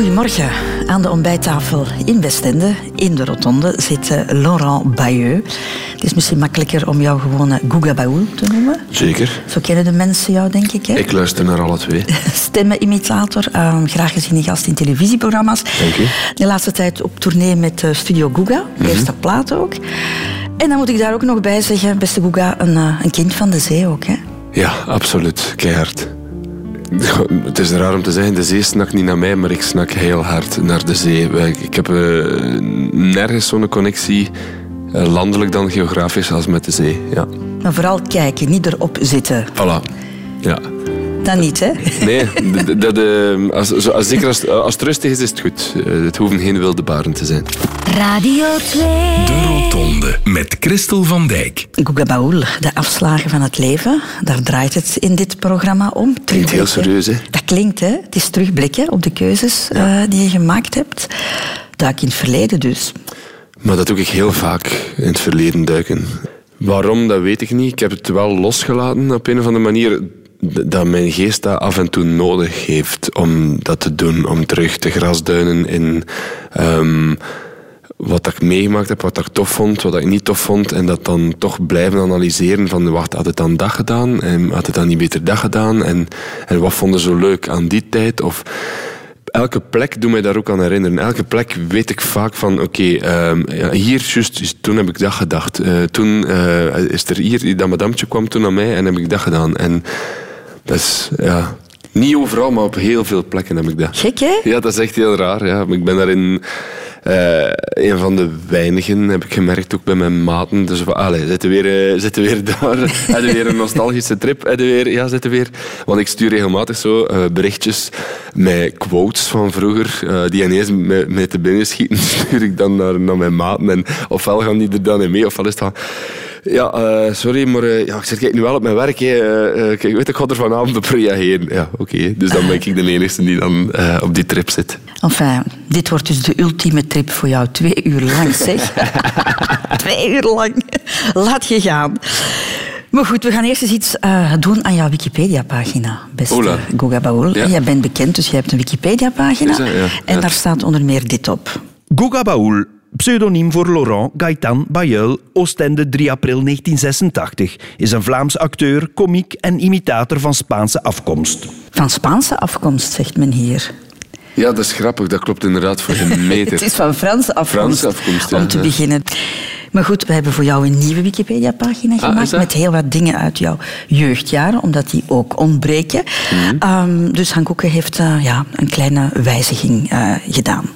Goedemorgen. Aan de ontbijttafel in Westende, in de rotonde, zit eh, Laurent Bayeux. Het is misschien makkelijker om jou gewoon eh, Guga Baoul te noemen. Zeker. Zo kennen de mensen jou, denk ik. Hè? Ik luister naar alle twee. Stemmenimitator, uh, graag gezien gast in televisieprogramma's. Dank je. De laatste tijd op tournee met uh, Studio Guga, mm eerste plaat ook. En dan moet ik daar ook nog bij zeggen, beste Guga, een, een kind van de zee ook. Hè? Ja, absoluut. Keihard. Het is raar om te zeggen, de zee snakt niet naar mij, maar ik snak heel hard naar de zee. Ik heb uh, nergens zo'n connectie, uh, landelijk dan geografisch, als met de zee. Ja. Maar vooral kijken, niet erop zitten. Voilà, ja. Dat niet, hè? Nee, dat, uh, als, als, zeker als, als het rustig is, is het goed. Het hoeven geen wilde baren te zijn. Radio 2. De Rotonde met Christel van Dijk. Guga Baoul, de afslagen van het leven. Daar draait het in dit programma om. Klinkt heel serieus, hè? Dat klinkt, hè? Het is terugblikken op de keuzes ja. uh, die je gemaakt hebt. Duik in het verleden dus. Maar dat doe ik heel vaak, in het verleden duiken. Waarom, dat weet ik niet. Ik heb het wel losgelaten op een of andere manier dat mijn geest dat af en toe nodig heeft om dat te doen. Om terug te grasduinen in um, wat ik meegemaakt heb, wat ik tof vond, wat ik niet tof vond. En dat dan toch blijven analyseren van, wacht, had het dan dat gedaan? En had het dan niet beter dat gedaan? En, en wat vonden ze leuk aan die tijd? Of elke plek doet mij daar ook aan herinneren. Elke plek weet ik vaak van, oké, ja, hier, toen heb ik dat gedacht. Uh, toen uh, is er hier, dat madamtje kwam toen aan mij en heb ik dat gedaan. En dat is, ja... Niet overal, maar op heel veel plekken heb ik dat. Gek, hè? Ja, dat is echt heel raar. Ja. Ik ben daarin uh, een van de weinigen, heb ik gemerkt, ook bij mijn maten. Dus allee, zitten weer, uh, zitten weer daar. Hadden weer een nostalgische trip. Hadden weer, ja, zitten weer. Want ik stuur regelmatig zo uh, berichtjes met quotes van vroeger, die ineens met, met te binnen schieten, stuur ik dan naar, naar mijn maten. En ofwel gaan die er dan in mee, ofwel is het van... Ja, uh, sorry, maar uh, ja, ik zit kijk, nu wel op mijn werk. Hè. Uh, kijk, weet, ik ga er vanavond op reageren. Ja, oké. Okay. Dus dan ben ik de enige die dan op die trip zit. Enfin, dit wordt dus de ultieme trip voor jou. Twee uur lang, zeg. Twee uur lang. Laat je gaan. Maar goed, we gaan eerst eens iets uh, doen aan jouw Wikipedia-pagina, beste Ola. Guga Baoul. Ja. Jij bent bekend, dus je hebt een Wikipedia-pagina. Ja. En Ja. daar staat onder meer dit op. Guga Baoul, pseudoniem voor Laurent Gaëtan Bayeul, Oostende 3 april 1986, is een Vlaams acteur, komiek en imitator van Spaanse afkomst. Van Spaanse afkomst, zegt men hier. Ja, dat is grappig. Dat klopt inderdaad voor een meter. Het is van Franse afkomst, Franse afkomst, ja, om te beginnen. Maar goed, we hebben voor jou een nieuwe Wikipedia-pagina Ah, gemaakt met heel wat dingen uit jouw jeugdjaren, omdat die ook ontbreken. Um, dus Han Koeken heeft uh, ja, een kleine wijziging uh, gedaan.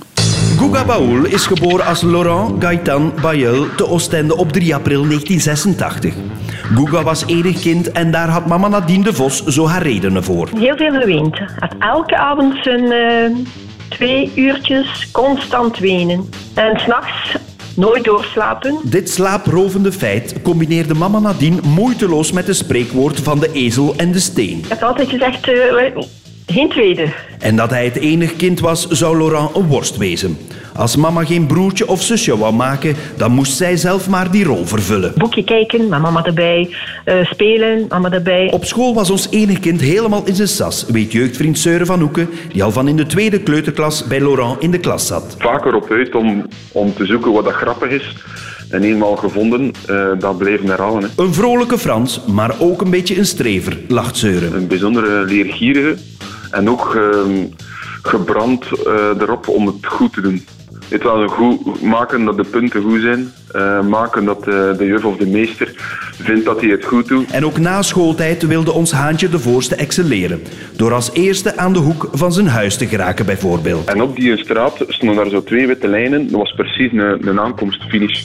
Guga Baoul is geboren als Laurent Gaëtan Bayeul te Oostende op 3 april 1986. Guga was enig kind en daar had mama Nadine de Vos zo haar redenen voor. Heel veel geweend. Had elke avond zijn eh, twee uurtjes constant wenen. En s'nachts nooit doorslapen. Dit slaaprovende feit combineerde mama Nadine moeiteloos met het spreekwoord van de ezel en de steen. Ik had altijd gezegd, eh, geen tweede. En dat hij het enig kind was, zou Laurent een worst wezen. Als mama geen broertje of zusje wou maken, dan moest zij zelf maar die rol vervullen. Boekje kijken, met mama erbij. Eh, spelen, mama erbij. Op school was ons enig kind helemaal in zijn sas, weet jeugdvriend Seure van Hoeken, die al van in de tweede kleuterklas bij Laurent in de klas zat. vaker op uit om, om te zoeken wat dat grappig is. En eenmaal gevonden, eh, dat blijven herhalen. Hè. Een vrolijke Frans, maar ook een beetje een strever, lacht Seure. Een bijzondere leergierige en ook ehm, gebrand eh, erop om het goed te doen. Het wel goed maken dat de punten goed zijn, eh, maken dat de, de juf of de meester vindt dat hij het goed doet. En ook na schooltijd wilde ons haantje de voorste excelleren. Door als eerste aan de hoek van zijn huis te geraken bijvoorbeeld. En op die straat stonden daar zo twee witte lijnen. Dat was precies een, een aankomstfinish.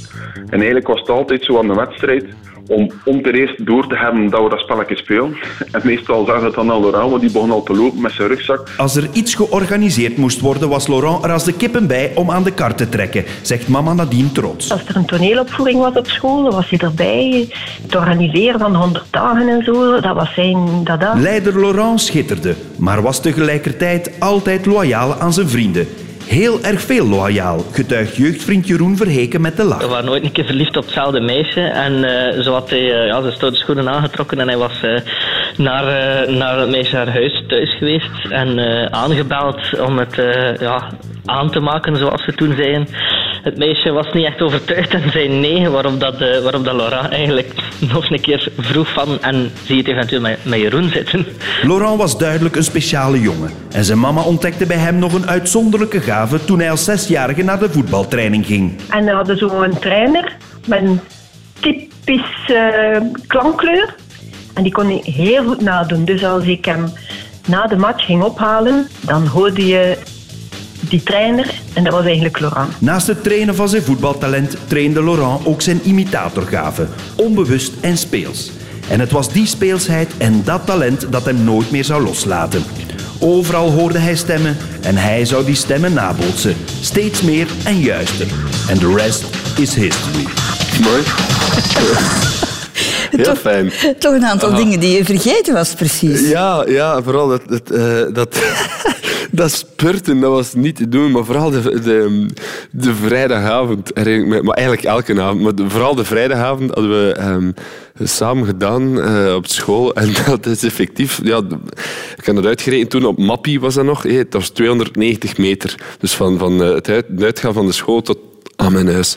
En eigenlijk was het altijd zo aan de wedstrijd om, om ten eerste door te hebben dat we dat spelletje spelen. En meestal zag het dan al Laurent, want die begon al te lopen met zijn rugzak. Als er iets georganiseerd moest worden, was Laurent er als de kippen bij om aan de kar te trekken, zegt mama Nadine trots. Als er een toneelopvoering was op school, dan was hij erbij. Het organiseren van 100 dagen en zo, dat was zijn dada. Leider Laurent schitterde, maar was tegelijkertijd altijd loyaal aan zijn vrienden. Heel erg veel loyaal, getuigt jeugdvriend Jeroen Verheken met de lach. We waren nooit een keer verliefd op hetzelfde meisje. En eh, zo had hij eh, ja, zijn stoute schoenen aangetrokken en hij was eh, naar, naar het meisje haar huis thuis geweest en aangebeld om het ja, aan te maken, zoals ze toen zeiden. Het meisje was niet echt overtuigd en zei nee, waarop dat, eh, waarop dat Laura eigenlijk nog een keer vroeg van en zie je het eventueel met, met Jeroen zitten. Laurent was duidelijk een speciale jongen. En zijn mama ontdekte bij hem nog een uitzonderlijke gave toen hij als zesjarige naar de voetbaltraining ging. En we hadden zo een trainer met een typisch eh, klankkleur. En die kon hij heel goed nadoen. Dus als ik hem na de match ging ophalen, dan hoorde je die trainer. En dat was eigenlijk Laurent. Naast het trainen van zijn voetbaltalent trainde Laurent ook zijn imitatorgave, onbewust en speels. En het was die speelsheid en dat talent dat hem nooit meer zou loslaten. Overal hoorde hij stemmen en hij zou die stemmen nabootsen. Steeds meer en juister. En de rest is history. Mooi. Heel Toch- fijn. Toch een aantal dingen die je vergeten was, precies. Ja, ja vooral dat, dat, eh, dat, dat spurten, dat was niet te doen. Maar vooral de, de, de vrijdagavond, maar eigenlijk elke avond. Maar vooral de vrijdagavond hadden we ehm, samen gedaan eh, op school. En dat is effectief, ja, ik heb dat uitgerekend toen op Mappie was dat nog. eh, Het was 290 meter. Dus van, van het uit- het uitgaan van de school tot aan mijn huis.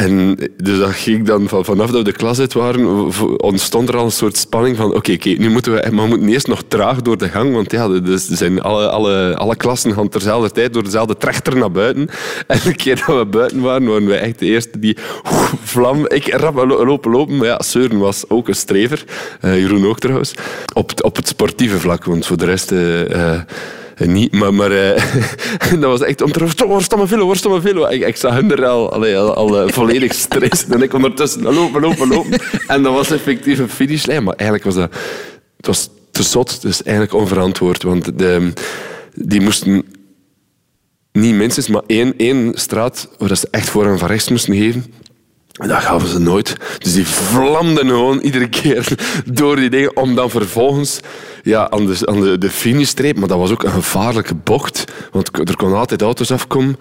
En dus dat ging dan van, vanaf dat we de klas uit waren, ontstond er al een soort spanning van oké, nu moeten we, maar moeten eerst nog traag door de gang, want ja, dus zijn alle, alle, alle klassen gaan terzelfde tijd door dezelfde trechter naar buiten. En de keer dat we buiten waren, waren we echt de eerste die oeh, vlam, ik rap lo- lopen lopen, maar ja, Søren was ook een strever, Eh, Jeroen ook trouwens, op, op het sportieve vlak, want voor de rest... eh, eh, niet, maar, maar eh, dat was echt om te roepen, velo, mijn velo? Ik, ik zag hun er al, allee, al, al eh, volledig stress en ik ondertussen lopen, lopen, lopen. En dat was effectief een finishlijn, maar eigenlijk was dat... Het was te zot, dus eigenlijk onverantwoord, want de, die moesten niet minstens, maar één, één straat waar dat ze echt voor en van rechts moesten geven. En Dat gaven ze nooit. Dus die vlamden gewoon iedere keer door die dingen om dan vervolgens ja, aan, de, aan de, de finishstreep. Maar dat was ook een gevaarlijke bocht. Want er konden altijd auto's afkomen.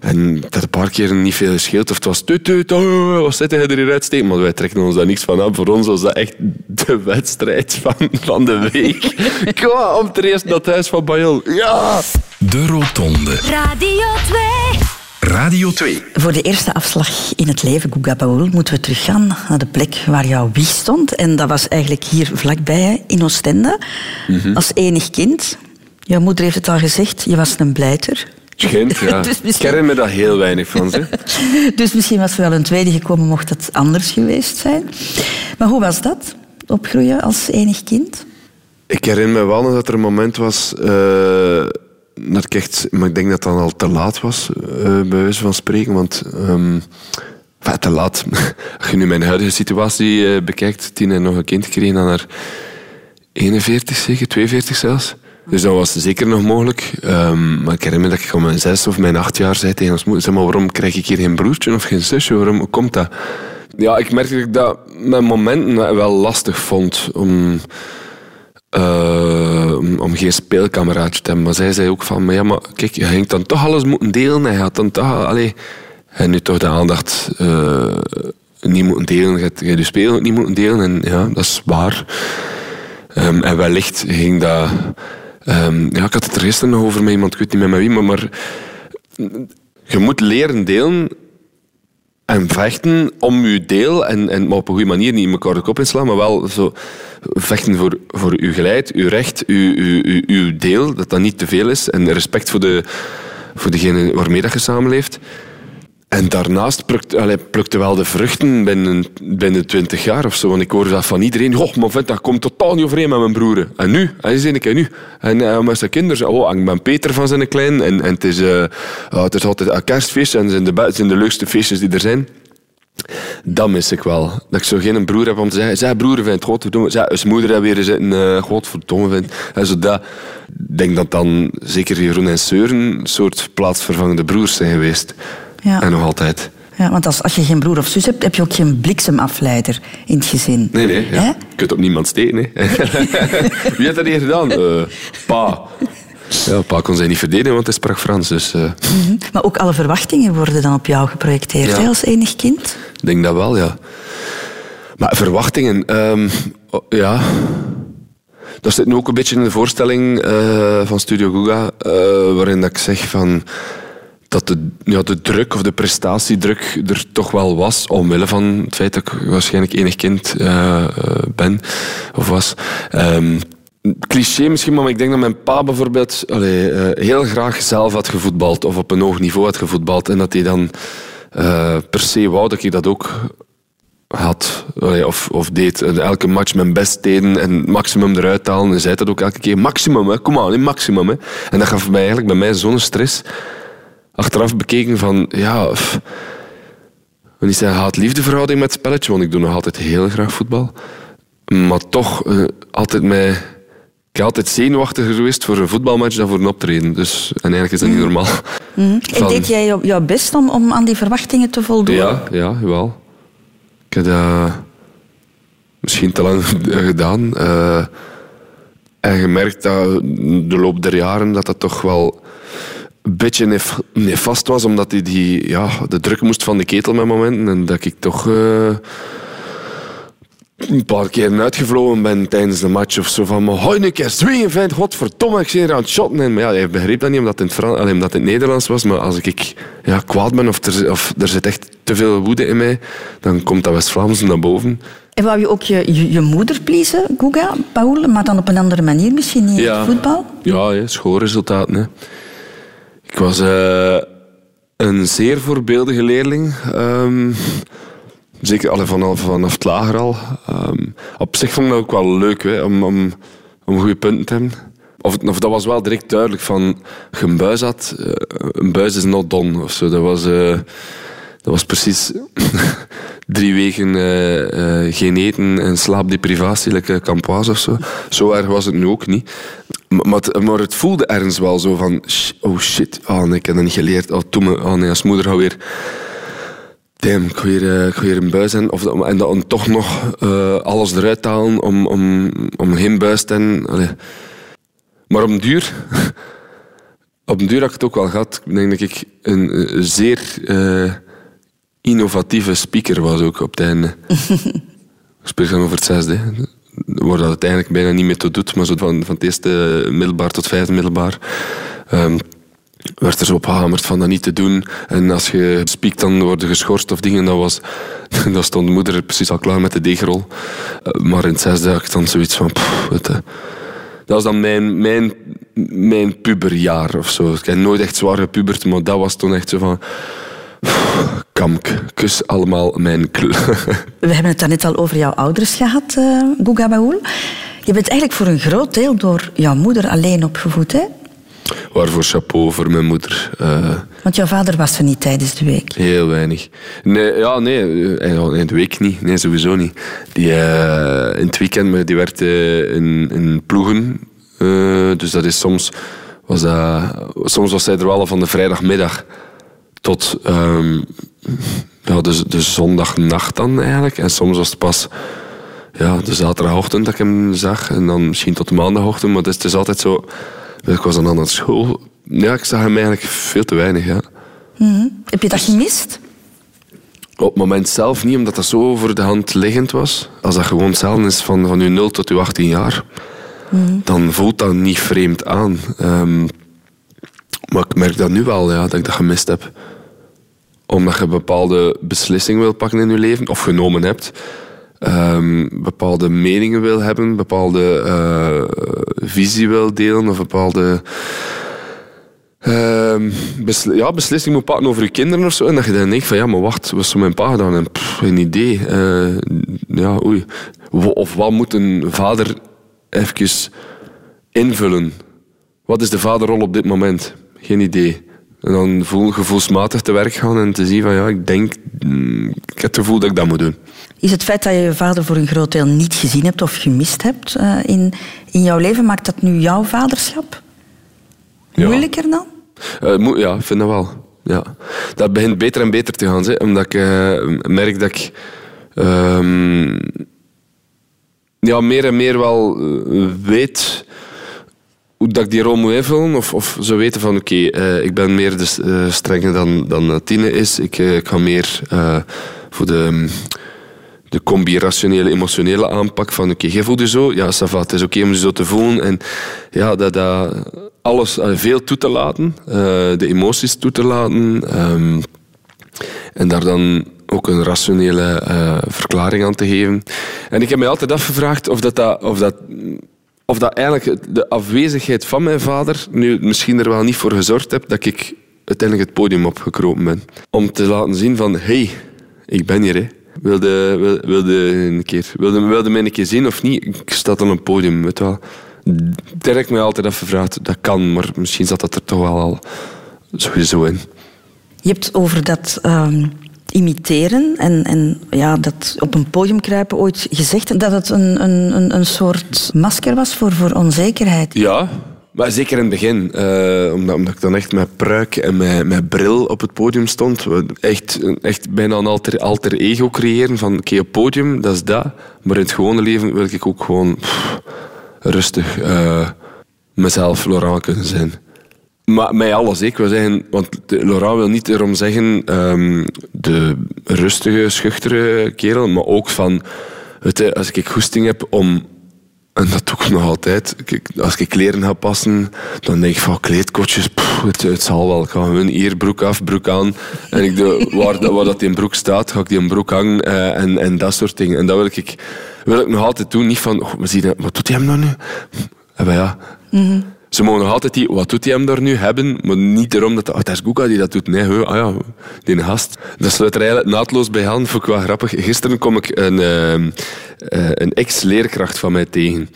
En dat een paar keer niet veel gescheeld. Of het was tut, tut, oh, wat zit hij er hier uitsteken? Maar wij trekken ons daar niks van aan. Voor ons was dat echt de wedstrijd van, van de week. Kom om te eerst naar het huis van Bayol. Ja! De Rotonde. Radio 2. Radio 2. Voor de eerste afslag in het leven, Guga Baul, moeten we teruggaan naar de plek waar jouw wieg stond. En dat was eigenlijk hier vlakbij, in Oostende. Als enig kind. Jouw moeder heeft het al gezegd, je was een blijter. Gent, ja. Dus Ik misschien- herinner me daar heel weinig van. Zeg. Dus misschien was er wel een tweede gekomen, mocht het anders geweest zijn. Maar hoe was dat, opgroeien als enig kind? Ik herinner me wel dat er een moment was eh, dat ik echt, maar ik denk dat dan al te laat was, eh, bij wijze van spreken, want ehm, te laat. Als je nu mijn huidige situatie eh, bekijkt, tien en nog een kind gekregen dan haar 41 zeker, 42 zelfs. Dus dat was zeker nog mogelijk. Ehm, maar ik herinner me dat ik om mijn zes of mijn acht jaar zei tegen ons moeder, zeg maar, waarom krijg ik hier geen broertje of geen zusje? Waarom komt dat? Ja, ik merkte dat ik dat met momenten wel lastig vond om eh, om, geen speelkameraadje te hebben. Maar zij zei ook van, maar ja, maar kijk, je ging dan toch alles moeten delen. En je had dan toch, allee, nu toch de aandacht eh, niet moeten delen. Je hebt je ook niet moeten delen. En ja, dat is waar. Ehm, en wellicht ging dat... ehm, ja, ik had het er gisteren nog over met iemand, ik weet niet meer met wie, maar, maar je moet leren delen en vechten om je deel, en, en, maar op een goede manier, niet in elkaar de kop inslaan, maar wel zo vechten voor, voor uw geleid, uw recht, uw, uw, uw, uw deel, dat dat niet te veel is, en respect voor, de, voor degene waarmee dat je samenleeft. En daarnaast plukt, allee, plukte wel de vruchten binnen, binnen 20 jaar of zo. Want ik hoorde dat van iedereen. Oh, maar dat komt totaal niet overeen met mijn broer. En nu? En zei ik, en nu? En uh, met zijn kinderen. Oh, ik ben Peter van zijn klein. En, en het, is, oh, het is altijd een kerstfeest. En het zijn de, zijn de leukste feestjes die er zijn. Dat mis ik wel. Dat ik zo geen broer heb om te zeggen... Zij broer vindt godverdomme... Zij als moeder heb weer zitten... Uh, godverdomme vindt. En zo dat... Ik denk dat dan zeker Jeroen en Seuren... een soort plaatsvervangende broers zijn geweest. Ja. En nog altijd. Ja, want als, als je geen broer of zus hebt, heb je ook geen bliksemafleider in het gezin. Nee, nee. Ja. Je kunt op niemand steken. Hè. Wie heeft dat hier gedaan? Uh, pa. Ja, pa kon zij niet verdedigen, want hij sprak Frans. Dus, uh... mm -hmm. Maar ook alle verwachtingen worden dan op jou geprojecteerd ja. hè, als enig kind? Ik denk dat wel, ja. Maar verwachtingen... Um, oh, ja... dat zit nu ook een beetje in de voorstelling eh, van Studio Guga, eh, waarin dat ik zeg van dat de, ja, de druk of de prestatiedruk er toch wel was, omwille van het feit dat ik waarschijnlijk enig kind eh, eh, ben of was. Ehm, cliché misschien, maar ik denk dat mijn pa bijvoorbeeld eh, heel graag zelf had gevoetbald of op een hoog niveau had gevoetbald en dat hij dan per se wou dat ik dat ook had of, of deed. Elke match mijn best deden en maximum eruit halen. En zei dat ook elke keer. Maximum, hè. kom aan, maximum. Hè. En dat gaf mij eigenlijk bij mij zo'n stress. Achteraf bekeken van, ja... pff, ik wil niet zeggen haat-liefde verhouding met het spelletje, want ik doe nog altijd heel graag voetbal. Maar toch, eh, altijd mij... Ik ben altijd zenuwachtiger geweest voor een voetbalmatch dan voor een optreden. Dus, en eigenlijk is dat niet normaal. En Van- deed jij jou- jouw best om, om aan die verwachtingen te voldoen? Ja, ja, wel. Ik heb dat misschien te lang gedaan. eh, en gemerkt dat de loop der jaren dat dat toch wel een beetje nef- nefast was, omdat die, die ja, de druk moest van de ketel met momenten. En dat ik toch eh, een paar keer uitgevlogen ben tijdens de match of zo. Van, hoi een keer swingen, vent, godverdomme, ik zie hier aan het shotten. En, maar ja, hij begreep dat niet, omdat het in het, omdat Nederlands was. Maar als ik ja, kwaad ben of er, of er zit echt te veel woede in mij, dan komt dat West-Vlaams naar boven. En wou je ook je, je, je moeder pleasen, Guga, Paul, maar dan op een andere manier, misschien niet in het voetbal? Ja, ja schoolresultaten. Hè. Ik was eh, een zeer voorbeeldige leerling. Ehm, zeker allee, vanaf, vanaf het lager al. Ehm, op zich vond ik dat ook wel leuk hè, om, om, om goede punten te hebben. Of, dat was wel direct duidelijk van, je een buis had, eh, een buis is not done. Of zo. Dat was... eh, dat was precies drie weken eh, eh, geen eten en slaapdeprivatie, like Campoise of zo. Zo erg was het nu ook niet. Maar, het, maar het voelde ergens wel zo van... Oh shit, oh nee, ik heb dat niet geleerd. Oh, toen me, oh nee, als moeder ga weer... Damn, ik ga eh, ik ga een buis hebben. Of, en dan toch nog eh, alles eruit halen om, om, om geen buis te hebben. Allee. Maar op een duur... Op een duur had ik het ook wel gehad. Ik denk dat ik een, eh, zeer eh, innovatieve speaker was ook op het einde. ik spreek dan over het zesde. Waar dat het eigenlijk bijna niet meer toe doet. Maar zo van, van het eerste middelbaar tot vijfde middelbaar... ehm, werd er zo op gehamerd van dat niet te doen. En als je spiekt, dan word je geschorst of dingen. Dat was, dan stond de moeder precies al klaar met de deegrol. Eh, maar in het zesde had ik dan zoiets van... pff, je, dat was dan mijn, mijn, mijn puberjaar of zo. Ik heb nooit echt zwaar gepubert, maar dat was toen echt zo van... Kamk, kus allemaal mijn kl. We hebben het daarnet al over jouw ouders gehad, eh Guga Baoul. Je bent eigenlijk voor een groot deel door jouw moeder alleen opgevoed, hè? Waarvoor chapeau voor mijn moeder. Eh, Want jouw vader was er niet tijdens de week. heel weinig. Nee, ja, nee, eh, in de week niet. Nee, sowieso niet. Die, in het weekend, die werkte in, in ploegen. Dus dat is soms... Was dat, soms was zij er wel van de vrijdagmiddag tot ja, de, de zondagnacht dan eigenlijk. En soms was het pas ja, de zaterdagochtend dat ik hem zag. En dan misschien tot de maandagochtend. Maar het is, het is altijd zo... Ik was dan aan het school. Ja, ik zag hem eigenlijk veel te weinig, ja. Heb je dat gemist? Op het moment zelf niet, omdat dat zo voor de hand liggend was. Als dat gewoon hetzelfde is van, van je 0 tot je 18 jaar, dan voelt dat niet vreemd aan. Ehm, maar ik merk dat nu wel, ja, dat ik dat gemist heb. Omdat je bepaalde beslissing wil pakken in je leven, of genomen hebt. Ehm, bepaalde meningen wil hebben, bepaalde eh, visie wil delen, of bepaalde besl- ja, beslissing moet pakken over je kinderen of zo. En dat je dan denkt van ja, maar wacht, wat is zo mijn pa gedaan? Geen idee. Eh, ja, Of wat moet een vader even invullen? Wat is de vaderrol op dit moment? Geen idee. En dan voel, gevoelsmatig te werk gaan en te zien van ja, ik denk, mm, ik heb het gevoel dat ik dat moet doen. Is het feit dat je je vader voor een groot deel niet gezien hebt of gemist hebt eh, in, in jouw leven, maakt dat nu jouw vaderschap Ja. moeilijker dan? Eh, ja, ik vind dat wel. Ja. Dat begint beter en beter te gaan. Hè, omdat ik eh, merk dat ik ehm, ja, meer en meer wel weet hoe dat ik die rol moet invullen. Of, of weten van oké, eh, ik ben meer de eh, dan, dan Tine is. Ik, eh, ik ga meer voor de, de combi rationele, emotionele aanpak van oké, je voelt je zo, ja, ça va, het is oké om je zo te voelen. En ja, dat, dat alles, veel toe te laten, de emoties toe te laten. ehm, en daar dan ook een rationele verklaring aan te geven. En ik heb mij altijd afgevraagd of dat, dat, of dat, of dat eigenlijk de afwezigheid van mijn vader nu misschien er wel niet voor gezorgd heb dat ik uiteindelijk het podium opgekropen ben. Om te laten zien van, hey, ik ben hier. Hè. Wilde, wil- wilde, een keer, wilde, wilde mij een keer zien of niet? Ik sta op een podium. Weet wel. Daar ik mij altijd afgevraagd. Dat kan, maar misschien zat dat er toch wel al sowieso in. Je hebt over dat ehm, imiteren en, en ja, dat op een podium kruipen ooit gezegd dat het een, een, een, soort masker was voor, voor onzekerheid. Ja, maar zeker in het begin. eh, omdat, omdat ik dan echt met pruik en met, met bril op het podium stond. Echt, echt bijna een alter, alter ego creëren van oké, op podium, dat is dat. Maar in het gewone leven wil ik ook gewoon rustig eh, mezelf Laurent kunnen zijn. Maar mij alles, ik wil zeggen, want Laurent wil niet erom zeggen ehm, de rustige, schuchtere kerel, maar ook van je, als ik goesting heb om en dat doe ik nog altijd. Als ik kleren ga passen, dan denk ik van kleedkotjes, het, het zal wel. Ik ga hier broek af, broek aan. En ik doe, waar, waar dat die broek staat, ga ik die een broek hangen eh, en, en dat soort dingen. En dat wil ik, wil ik nog altijd doen. Niet van, oh, maar zie je, wat doet hij hem nou nu? En ja, ze mogen nog altijd die, wat doet hij hem daar nu hebben, maar niet erom dat, oh, dat is Guga die dat doet. Nee, he, ah ja, die gast. Dat sluit er eigenlijk naadloos bij aan, ik wel grappig. Gisteren kom ik een, ehm, eh, een ex-leerkracht van mij tegen.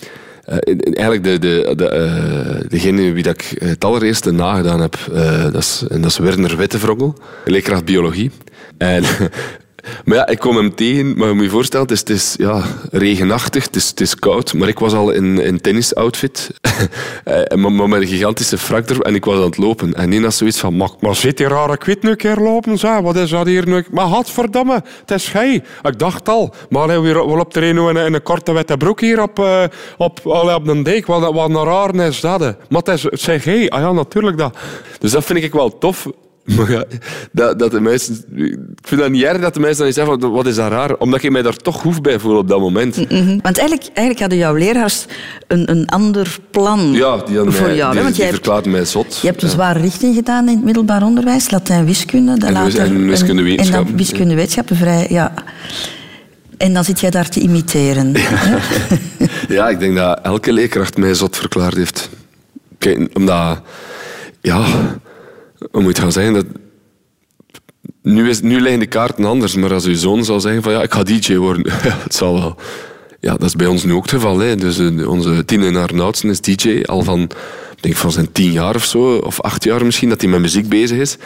Eh, eigenlijk de, de, de, eh, degene wie dat ik het allereerste nagedaan heb, eh, dat, is, en dat is Werner Wittevroggel, leerkracht biologie. En Maar ja, ik kom hem tegen, maar je moet je voorstellen, het is, het is ja, regenachtig, het is, het is koud, maar ik was al in, in tennisoutfit, Eh, maar, maar met een gigantische frak en ik was aan het lopen. En Nina zoiets van, maar, maar zit die rare kwit nu een keer lopen, zeg. wat is dat hier nu? Maar godverdamme, het is gij. Ik dacht al, maar hij weer wel op de een in, een korte witte broek hier op, eh, op, allee, op een dijk, wat, wat een raar is dat. hè. Maar het is, het zijn gij, ah ja, natuurlijk dat. Dus dat vind ik wel tof. Maar ja, dat, dat de mensen, ik vind dat niet erg dat de mensen dan zeggen van, wat is dat raar? Omdat ik mij daar toch goed bij voel op dat moment. Want eigenlijk, eigenlijk hadden jouw leraars een, een ander plan Ja, die, voor jou. die, Want die verklaart mij zot. je hebt een Ja. zware richting gedaan in het middelbaar onderwijs, Latijn, wiskunde. dan En later en wiskunde-wetenschappen. En dan wiskunde, wetenschappen, vrij, ja. En dan zit jij daar te imiteren. hè? Ja, ik denk dat elke leerkracht mij zot verklaard heeft. Kijk, omdat, ja, hoe moet gaan zeggen? Dat, nu, is, nu liggen de kaarten anders, maar als uw zoon zou zeggen van ja, ik ga DJ worden, het zal wel. Ja, dat is bij ons nu ook het geval. Hè. Dus eh, onze tiener Nautsen is DJ al van, ik denk van zijn tien jaar of zo, of acht jaar misschien, dat hij met muziek bezig is.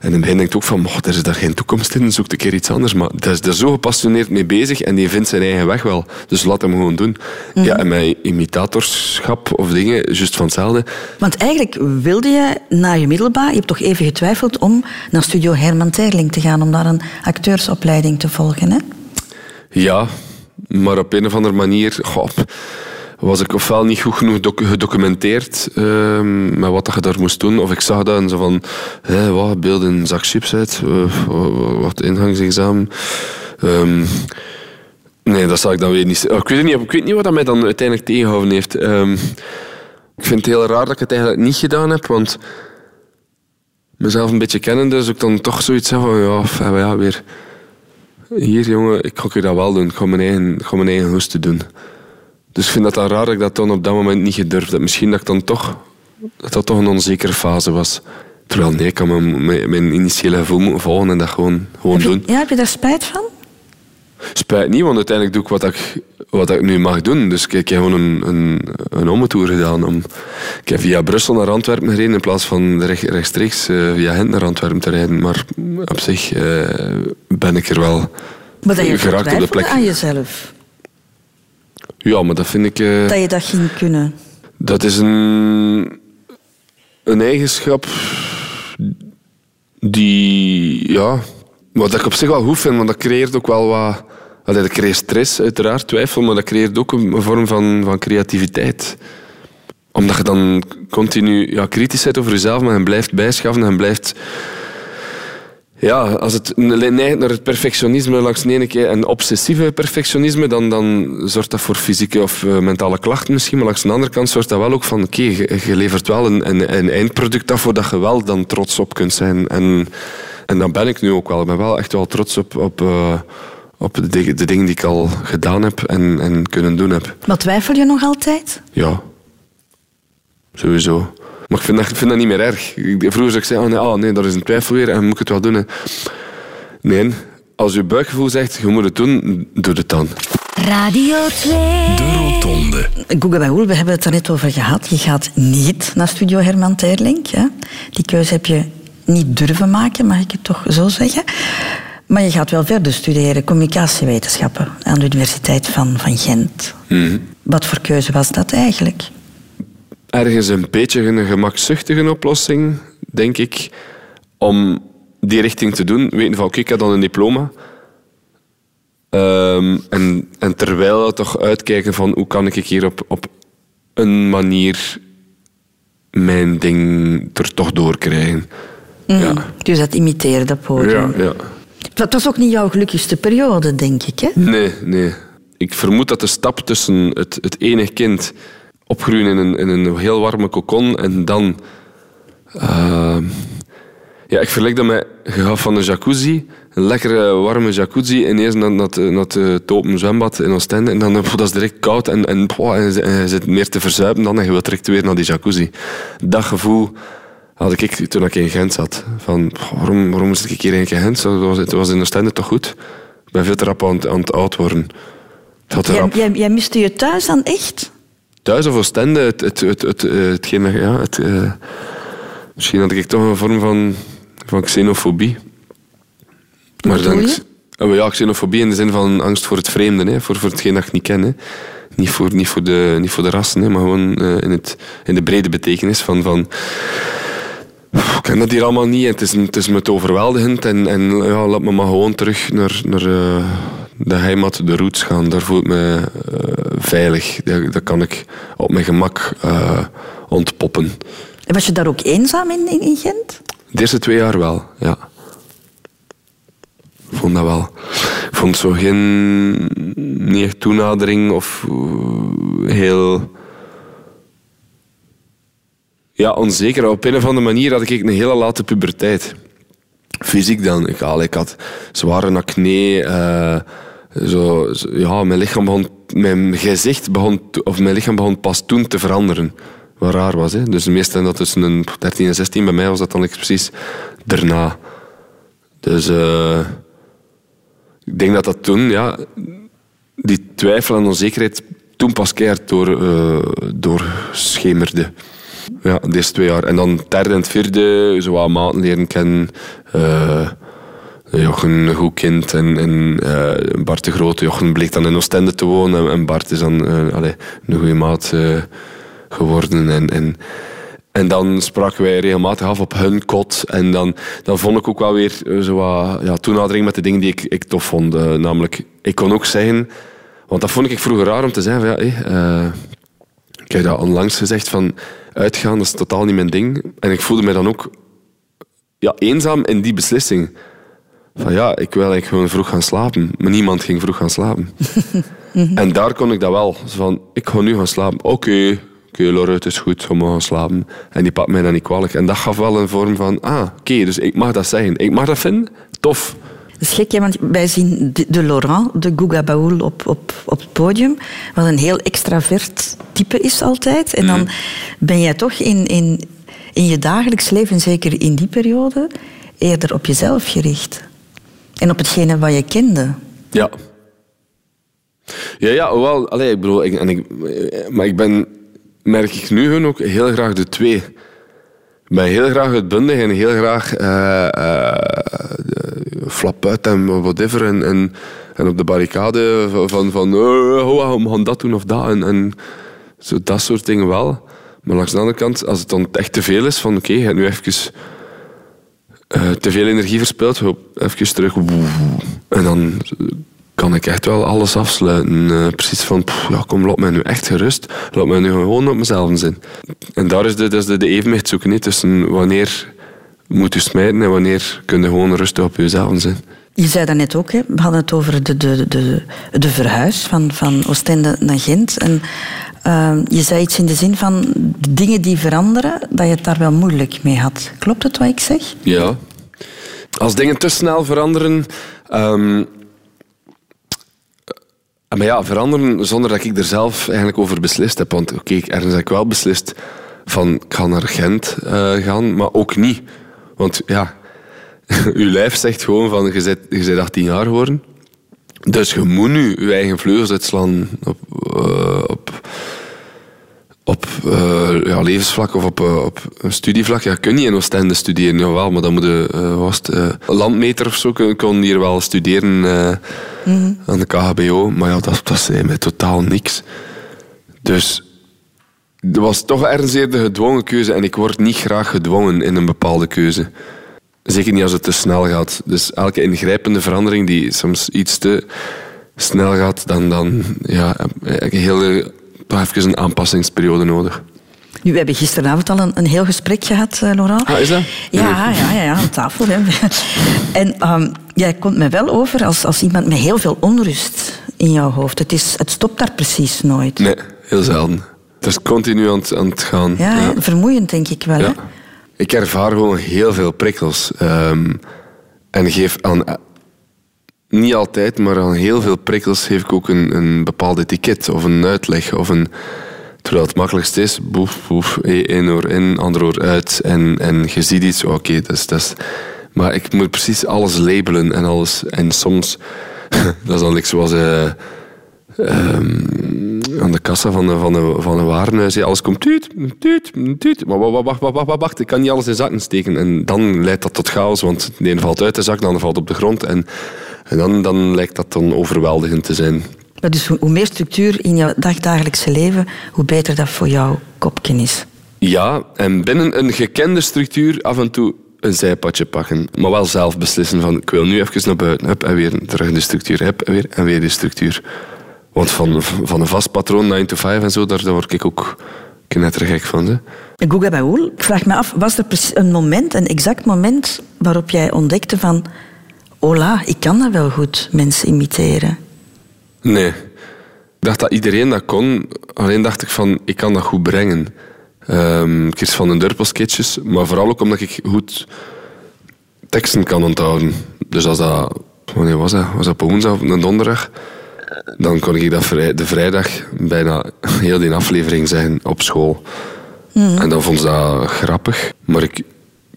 En in het begin denkt ook van, mocht er is daar geen toekomst in, zoek een keer iets anders. Maar daar is daar zo gepassioneerd mee bezig en die vindt zijn eigen weg wel. Dus laat hem gewoon doen. Ja, en met imitatorschap of dingen, juist van hetzelfde. Want eigenlijk wilde je na je middelbaar, je hebt toch even getwijfeld om naar studio Herman Terling te gaan, om daar een acteursopleiding te volgen. Hè? Ja, maar op een of andere manier goh, was ik ofwel niet goed genoeg doc- gedocumenteerd ehm, met wat je daar moest doen. Of ik zag dat en zo van, wat, beeld een zak chips uit, eh, wat, ingangsexamen. Ehm, nee, dat zag ik dan weer niet. Oh, ik, weet niet ik weet niet wat dat mij dan uiteindelijk tegengehouden heeft. Ehm, ik vind het heel raar dat ik het eigenlijk niet gedaan heb, want mezelf een beetje kennen, dus ik dan toch zoiets zeg van, ja, ja, weer... Hier, jongen, ik ga ik dat wel doen. Ik ga mijn eigen, ik ga mijn eigen hoesten doen. Dus ik vind dat dan raar dat ik dat dan op dat moment niet gedurfd heb. Misschien dat ik dan toch... Dat dat toch een onzekere fase was. Terwijl, nee, ik kan mijn, mijn, mijn initiële gevoel moeten volgen en dat gewoon, gewoon Heb je- doen. ja, heb je daar spijt van? Spijt niet, want uiteindelijk doe ik wat ik, wat ik nu mag doen. Dus ik, ik heb gewoon een, een, een omtour gedaan. Om, ik heb via Brussel naar Antwerpen gereden in plaats van recht- rechtstreeks eh, via Gent naar Antwerpen te rijden. Maar op zich eh, ben ik er wel Maar dat je geraakt op de plek. aan jezelf. Ja, maar dat vind ik... eh, Dat je dat ging kunnen. Dat is een, een eigenschap die, ja, wat ik op zich wel goed vind, want dat creëert ook wel wat. Allee, dat creëert stress, uiteraard, twijfel, maar dat creëert ook een, een vorm van, van creativiteit. Omdat je dan continu ja, kritisch bent over jezelf, maar je blijft bijschaven en blijft Ja, als het neigt naar het perfectionisme langs de ene keer en obsessieve perfectionisme, dan, dan zorgt dat voor fysieke of eh, mentale klachten misschien. Maar langs de andere kant zorgt dat wel ook van, oké, je, je levert wel een, een, een eindproduct af waar dat je wel dan trots op kunt zijn. En, en dat ben ik nu ook wel. Ik ben wel echt wel trots op, op, eh, op de, de dingen die ik al gedaan heb en, en kunnen doen heb. Maar twijfel je nog altijd? Ja, sowieso. Maar ik vind dat, ik vind dat niet meer erg. Vroeger zou ik zeggen, oh nee, oh nee, dat is een twijfel weer en moet ik het wel doen. hè. Nee, als je buikgevoel zegt, je moet het doen, doe het dan. Radio 2. De Rotonde. Google bij Hoel, we hebben het er net over gehad. Je gaat niet naar Studio Herman Terlink. Hè? Die keuze heb je niet durven maken, mag ik het toch zo zeggen. Maar je gaat wel verder studeren, communicatiewetenschappen aan de Universiteit van, van Gent. Wat voor keuze was dat eigenlijk? Ergens een beetje een gemakzuchtige oplossing, denk ik, om die richting te doen. Weten van, oké, ik heb dan een diploma. Ehm, en, en terwijl toch uitkijken van, hoe kan ik hier op, op een manier mijn ding er toch doorkrijgen. Ja. Dus dat imiteren, dat podium. Ja, ja. Dat was ook niet jouw gelukkigste periode, denk ik. Hè? Nee, nee. Ik vermoed dat de stap tussen het, het ene kind opgroeien in een, in een heel warme kokon en dan... eh, ja, ik vergelijk dat met... Je gaat van een jacuzzi, een lekkere warme jacuzzi, ineens naar, naar, het- naar het, open zwembad in Oostende. En dan dat is direct koud en, en, pff, en, je- en zit meer te verzuipen dan en je wilt direct weer naar die jacuzzi. Dat gevoel had ik toen ik in Gent zat. Van, waarom, waarom zit ik hier in Gent? Zo, Het was, het was in Oostende toch goed? Ik ben veel te rap aan, het- aan het oud worden. Jij, jij, jij miste je thuis dan echt? Thuis of Oostende, het, het, het, het, eh, hetgeen, ja, het, eh, misschien had ik toch een vorm van, van xenofobie. Maar dan, wel ja, xenofobie in de zin van angst voor het vreemde, hè, voor, voor hetgeen dat ik niet ken. Hè. Niet, voor, niet, voor de, niet voor de rassen, hè, maar gewoon eh, in, het, in de brede betekenis van... van ik ken dat hier allemaal niet het is, het is me te overweldigend. En, en ja, laat me maar gewoon terug naar, naar de heimat, de roots gaan. Daar voel ik me eh, veilig. Daar, daar kan ik op mijn gemak eh, ontpoppen. En Was je daar ook eenzaam in, in, in Gent? De eerste twee jaar wel, ja. Ik vond dat wel. Ik vond zo geen... Niet echt toenadering of eh, heel... Ja, onzeker. Op een of andere manier had ik een hele late puberteit. Fysiek dan. Ik, al, ik had zware acne. Zo, ja, mijn lichaam begon... Mijn gezicht begon... Of mijn lichaam begon pas toen te veranderen. Wat raar was, hè. Dus meestal dat tussen een 13 en 16. Bij mij was dat dan precies daarna. Dus... eh, ik denk dat dat toen, ja... Die twijfel en onzekerheid toen pas keihard door, eh, doorschemerde. Ja, deze twee jaar. En dan derde en vierde, zo wat maten leren kennen. Eh Jochen, een goed kind. En, eh, Bart de Grote. Jochen bleek dan in Oostende te wonen. En, Bart is dan eh, een goede maat eh, geworden. En, en, dan spraken wij regelmatig af op hun kot. En dan, dan vond ik ook wel weer zo wat, ja, toenadering met de dingen die ik, ik tof vond. Namelijk, ik kon ook zeggen... Want dat vond ik vroeger raar om te zeggen. Van, ja, hé, eh, ik heb dat onlangs gezegd van uitgaan, dat is totaal niet mijn ding. En ik voelde me dan ook ja, eenzaam in die beslissing. Van ja, ik wil eigenlijk gewoon vroeg gaan slapen. Maar niemand ging vroeg gaan slapen. en daar kon ik dat wel. Zo van, ik ga nu gaan slapen. Oké, oké, Laura, het is goed, we gaan slapen. En die pakt mij dan niet kwalijk. En dat gaf wel een vorm van, ah, oké, dus ik mag dat zeggen. Ik mag dat vinden, tof. Dat is gek, hè, want wij zien de, de Laurent, de Guga Baoul, op, op, op het podium. Wat een heel extravert type is altijd. En dan ben jij toch in, in, in je dagelijks leven, zeker in die periode, eerder op jezelf gericht. En op hetgene wat je kende. Ja. Ja, ja, wel, allee, ik bedoel, ik, en ik, maar ik ben, merk ik nu gewoon ook heel graag de twee. Ik ben heel graag uitbundig en heel graag eh eh, flap uit en whatever. En, en, en op de barricade van, van, oh, we gaan dat doen of dat. En, en zo, dat soort dingen wel. Maar langs de andere kant, als het dan echt te veel is, van oké, je hebt nu even eh, te veel energie verspild, hop, even terug. En dan kan ik echt wel alles afsluiten. Eh, precies van, ja, kom, laat mij nu echt gerust. Laat mij nu gewoon op mezelf zijn. En daar is de, is de, de evenwicht zoeken hè, tussen wanneer moet je smijten en wanneer kun je gewoon rustig op jezelf zijn. Je zei dat net ook, hè? we hadden het over de, de, de, de verhuis van, van Oostende naar Gent. En uh, je zei iets in de zin van dingen die veranderen, dat je het daar wel moeilijk mee had. Klopt het wat ik zeg? Ja. Als dingen te snel veranderen... Um, maar ja, veranderen zonder dat ik er zelf eigenlijk over beslist heb. Want oké, ergens heb ik wel beslist van ik ga naar Gent uh, gaan, maar ook niet. Want ja, je lijf zegt gewoon van je bent, je bent 18 jaar geworden. Dus je moet nu je eigen vleugels uitslaan op, uh, ja, levensvlak of op, uh, op studievlak. Ja, kun je in Oostende studeren, jawel, maar dan moet je was het, landmeter of zo kon hier wel studeren mm-hmm. aan de KHBO. Maar ja, dat, dat zei mij totaal niks. Dus er was toch ergens eerder gedwongen keuze en ik word niet graag gedwongen in een bepaalde keuze. Zeker niet als het te snel gaat. Dus elke ingrijpende verandering die soms iets te snel gaat, dan, dan ja, heel, toch even een aanpassingsperiode nodig. Nu, we hebben gisteravond al een, een heel gesprek gehad, uh, Laurent. Ah, is dat? Ja, ja, ja, ja aan tafel. Hè. En um, jij komt me wel over als, als iemand met heel veel onrust in jouw hoofd. Het, is, het stopt daar precies nooit. Nee, heel zelden. Het is continu aan het, aan het gaan. Ja, ja, vermoeiend denk ik wel. Ja. Hè? Ik ervaar gewoon heel veel prikkels. Um, en geef aan... Niet altijd, maar aan heel veel prikkels geef ik ook een, een bepaald etiket of een uitleg of een... Terwijl het makkelijkst is, boef, boef, één oor in, ander oor uit. En, en je ziet iets, oké, dat, is. Maar ik moet precies alles labelen en alles. En soms, dat is dan like zoals... Uh, aan de kassa van een, van van warenhuis. Alles komt tuut, tuut, tuut. Maar wacht, wacht, wacht, wacht, wacht, ik kan niet alles in zakken steken. En dan leidt dat tot chaos, want de een valt uit de zak, de ander valt op de grond. En, en dan, dan lijkt dat dan overweldigend te zijn. Maar dus hoe meer structuur in jouw dagdagelijkse leven, hoe beter dat voor jouw kopje is. Ja, en binnen een gekende structuur af en toe een zijpadje pakken. Maar wel zelf beslissen van ik wil nu even naar buiten. Hup, en weer terug in de structuur. Hup, en weer, en weer de structuur. Want van, van een vast patroon, 9 to 5 en zo, daar, daar word ik ook knettergek van. Hè. Google Baoul, ik vraag me af, was er een moment, een exact moment, waarop jij ontdekte van... Hola, ik kan dat wel goed, mensen imiteren. Nee. Ik dacht dat iedereen dat kon. Alleen dacht ik van, ik kan dat goed brengen. Um, Chris van den Durpel sketches. Maar vooral ook omdat ik goed teksten kan onthouden. Dus als dat... Wanneer was dat? Was dat op woensdag of een donderdag? dan kon ik dat de vrijdag bijna heel die aflevering zijn op school. Mm. En dan vond ze dat grappig. Maar ik,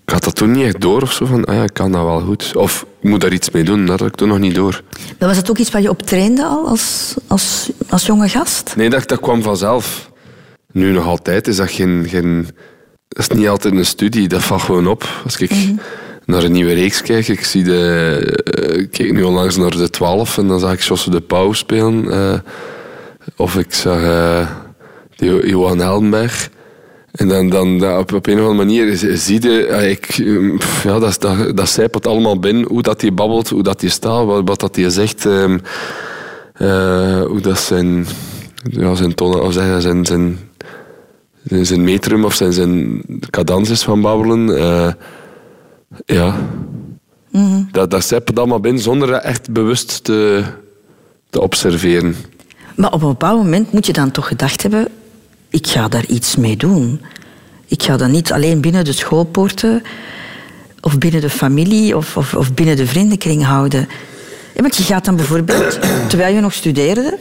ik had dat toen niet echt door of zo. Van, ah ja, ik kan dat wel goed. Of ik moet daar iets mee doen. Dat had ik toen nog niet door. Maar was het ook iets waar je op trainde al als, als, als jonge gast? Nee, dat, dat kwam vanzelf. Nu nog altijd is dat geen, geen... Dat is niet altijd een studie. Dat valt gewoon op. Als ik... Mm naar een nieuwe reeks kijk. Ik zie de, uh, ik keek nu onlangs naar de 12 en dan zag ik Josse de Pauw spelen. Uh, of ik zag uh, Johan Heldenberg. En dan, dan op, op een of andere manier zie je, ik, ja, dat, dat, dat zijpelt allemaal binnen. Hoe dat hij babbelt, hoe dat hij staat, wat, wat dat hij zegt. Um, hoe dat zijn, ja, zijn tonen, of zijn, zijn, zijn, zijn metrum of zijn, zijn cadans is van babbelen. Ja. Mm Dat, dat zijpelt allemaal binnen zonder dat echt bewust te, te observeren. Maar op een bepaald moment moet je dan toch gedacht hebben... ik ga daar iets mee doen. Ik ga dat niet alleen binnen de schoolpoorten... of binnen de familie of, of, of binnen de vriendenkring houden. Ja, want je gaat dan bijvoorbeeld, terwijl je nog studeerde...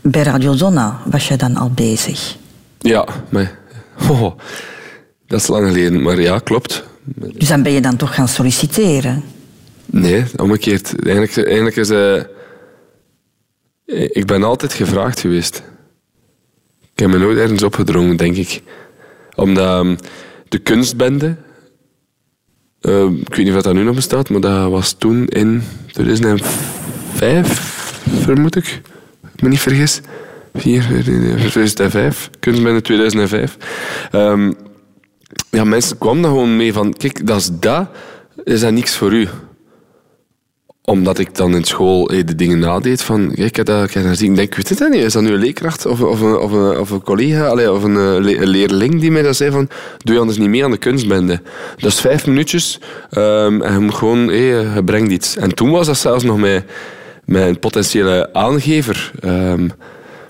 bij Radio Zonna was je dan al bezig. Ja, maar... Oh, dat is lang geleden, maar ja, klopt. Dus dan ben je dan toch gaan solliciteren? Nee, omgekeerd. Eigenlijk, eigenlijk is... Uh, ik ben altijd gevraagd geweest. Ik heb me nooit ergens opgedrongen, denk ik. Omdat um, de kunstbende... Uh, ik weet niet of dat nu nog bestaat, maar dat was toen in 2005, vermoed ik. Ik me niet vergis. 4, 2005. Kunstbende 2005. Um, ja, mensen kwamen daar gewoon mee van, kijk, dat is dat, is dat niks voor u. omdat ik dan in school eh, de dingen nadeed van, kijk, ik dat, ik dat gezien. Ik denk, weet het niet, is dat nu een leerkracht of, of, een, of, een, of een collega of een, eh, een leerling die mij dat zei van, doe je anders niet mee aan de kunstbende. Dat is vijf minuutjes ehm, en je moet gewoon, hé, je brengt iets. En toen was dat zelfs nog met een potentiële aangever, ehm,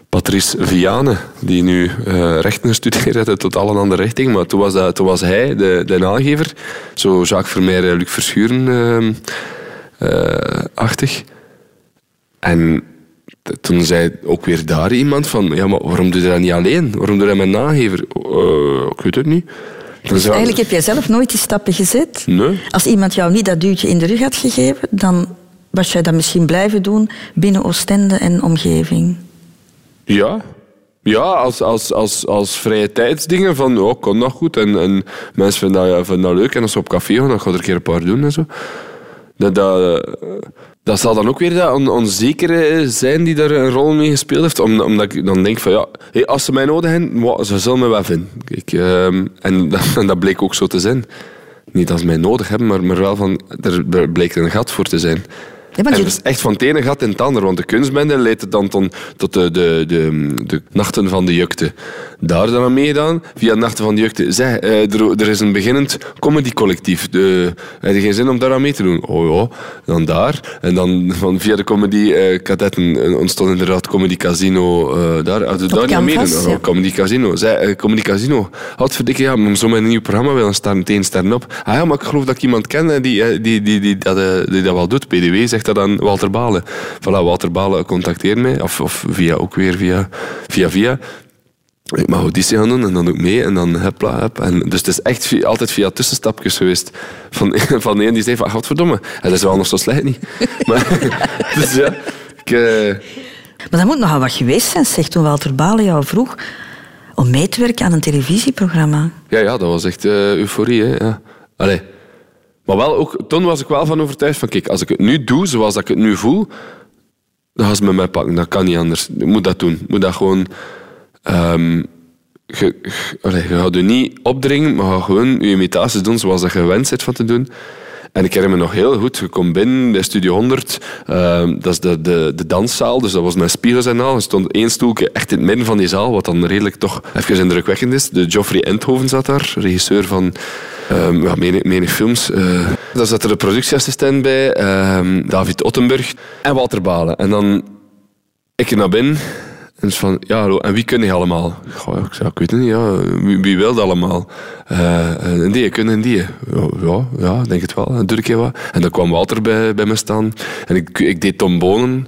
Patrice Viane, die nu eh, rechten gestudeerd heeft, uit een andere richting. Maar toen was, dat, toen was hij de, de aangever, zo Jacques Vermeer, Luc Verschuren ehm, eh, achtig. En toen zei ook weer daar iemand van, ja, maar waarom doe je dat niet alleen? Waarom doe je dat met een aangever? "Eh, ik weet het niet. Dus eigenlijk heb jij zelf nooit die stappen gezet. Nee. Als iemand jou niet dat duwtje in de rug had gegeven, dan was jij dat misschien blijven doen binnen Oostende en omgeving. Ja. Ja, als, als, als, als vrije tijdsdingen van, oh, kon dat goed. En, en mensen vinden dat, ja, vinden dat leuk. En als ze op café gaan, dan ga ik er een keer een paar doen en zo. Dat, dat, eh, zal dan ook weer dat on- onzekere zijn die daar een rol mee gespeeld heeft. Om, omdat ik dan denk van, ja, hey, als ze mij nodig hebben, ze zullen me wel vinden. Ehm, en, dat, bleek ook zo te zijn. Niet dat ze mij nodig hebben, maar, maar wel van, er bleek een gat voor te zijn. Ja, want dus echt van het ene gat in het ander. Want de kunstbende leidt het dan ton- tot de, de, de, de Nachten van de Jukte. Daar dan aan meegedaan, via Nachten van de Jukte. Zeg, eh, er, er is een beginnend comedycollectief. De, heb je geen zin om daar aan mee te doen? Oh ja, dan daar. En dan van, via de comedy eh, kadetten eh, ontstond inderdaad Comedy Casino eh, daar. Had je daar niet aan meedoen? ja. Oh, Comedy Casino. Zij, eh, Comedy Casino. Had verdikken, ja, maar zo met een nieuw programma willen staan, meteen sterren op. Ah ja, maar ik geloof dat ik iemand ken die, die, die, die, dat, die dat wel doet. PDW zegt dat aan Walter Balen. Voilà, Walter Balen contacteert mij. Of, of via, ook weer via via. via. Ik mag auditie gaan doen en dan doe ik mee en dan hepla, hep. En dus het is echt via- altijd via tussenstapjes geweest. Van, van een die zei van, godverdomme, en dat is wel nog zo slecht niet. Maar, dus ja, ik... eh, Maar dat moet nogal wat geweest zijn, zeg, toen Walter Balen jou vroeg om mee te werken aan een televisieprogramma. Ja, ja, dat was echt eh, euforie. Hè? Ja. Allee. Maar wel ook, toen was ik wel van overtuigd van, kijk, als ik het nu doe zoals ik het nu voel, dan gaan ze me mij pakken. Dat kan niet anders. Ik moet dat doen. Moet dat gewoon... ehm, je, gaat je niet opdringen, maar ga gewoon je imitaties doen zoals je gewend bent van te doen. En ik herinner me nog heel goed, je komt binnen bij Studio 100, ehm, dat is de, de, de danszaal, dus dat was met spiegels en. Er stond één stoeltje echt in het midden van die zaal, wat dan redelijk toch even indrukwekkend is. De Geoffrey Endhoven zat daar, regisseur van menig, menig films. Eh, daar zat er de productieassistent bij, ehm, David Ottenburg en Walter Balen. En dan ik naar binnen en is van, ja, en wie kun je allemaal? Goh, ik zei, ik weet het niet, ja, wie, wil dat allemaal? Eh, en die, kunnen die? Ja, ja, denk het wel, doe ik wat. En dan kwam Walter bij, bij me staan en ik, ik deed Tom Bonen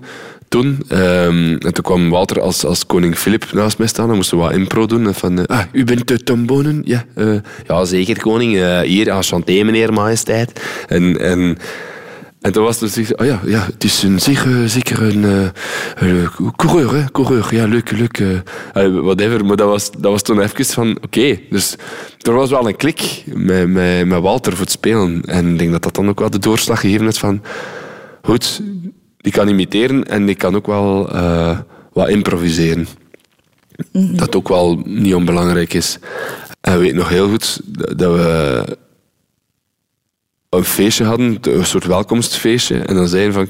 toen. Ehm, en toen kwam Walter als, als koning Filip naast mij staan. Dan moesten we wat impro doen. En Van, eh, ah, u bent de Tom Bonen? Ja, eh, ja zeker koning. Eh, hier, enchanté meneer majesteit. En... en en toen was dus, oh ja, ja, het is een, zeker, zeker een eh, coureur, hè, coureur. Ja, leuk, leuk. eh, eh, whatever. Maar dat was, dat was toen even van, oké. Dus er was wel een klik met, met, met Walter voor het spelen. En ik denk dat dat dan ook wel de doorslag gegeven heeft van, goed, die kan imiteren en die kan ook wel wat improviseren. Dat ook wel niet onbelangrijk is. En ik weet nog heel goed dat we een feestje hadden, een soort welkomstfeestje. En dan zeiden van,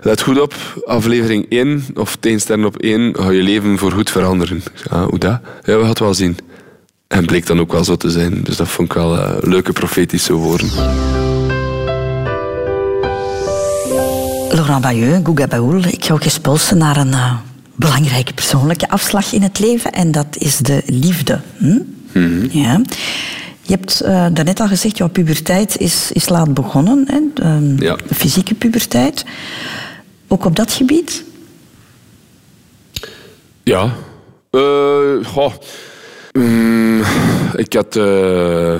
let goed op, aflevering 1 of 10 sterren op 1, ga je leven voorgoed veranderen. Ik zei, ah, hoe dat? Ja, we gaan het wel zien. En bleek dan ook wel zo te zijn. Dus dat vond ik wel eh, leuke profetische woorden. Laurent Bayeux, Gouga Baoul, ik ga ook eens polsen naar een eh, belangrijke persoonlijke afslag in het leven. En dat is de liefde. Hm? Ja. Je hebt eh, daarnet al gezegd, jouw puberteit is, is laat begonnen. Hè? De, Ja. de fysieke puberteit. Ook op dat gebied? Ja. Eh, goh. Mm, ik had... eh,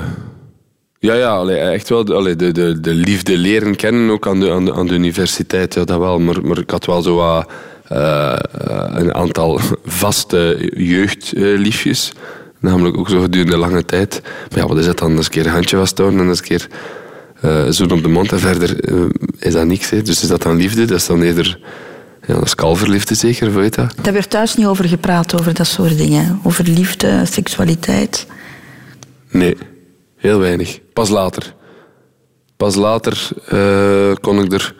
ja, ja, allee, echt wel de, allee, de, de, de liefde leren kennen, ook aan de, aan de, aan de universiteit, ja, dat wel. Maar, maar ik had wel zo wat, een aantal vaste jeugdliefjes. Namelijk ook zo gedurende lange tijd. Maar ja, wat is dat dan? Dat is een keer een handje vasthouden en dat is een keer eh zoen op de mond. En verder eh, is dat niks. Hè. Dus is dat dan liefde? Dat is dan eerder... Ja, dat is kalverliefde zeker, weet dat? Daar werd thuis niet over gepraat, over dat soort dingen. Over liefde, seksualiteit. Nee, heel weinig. Pas later. Pas later eh, kon ik er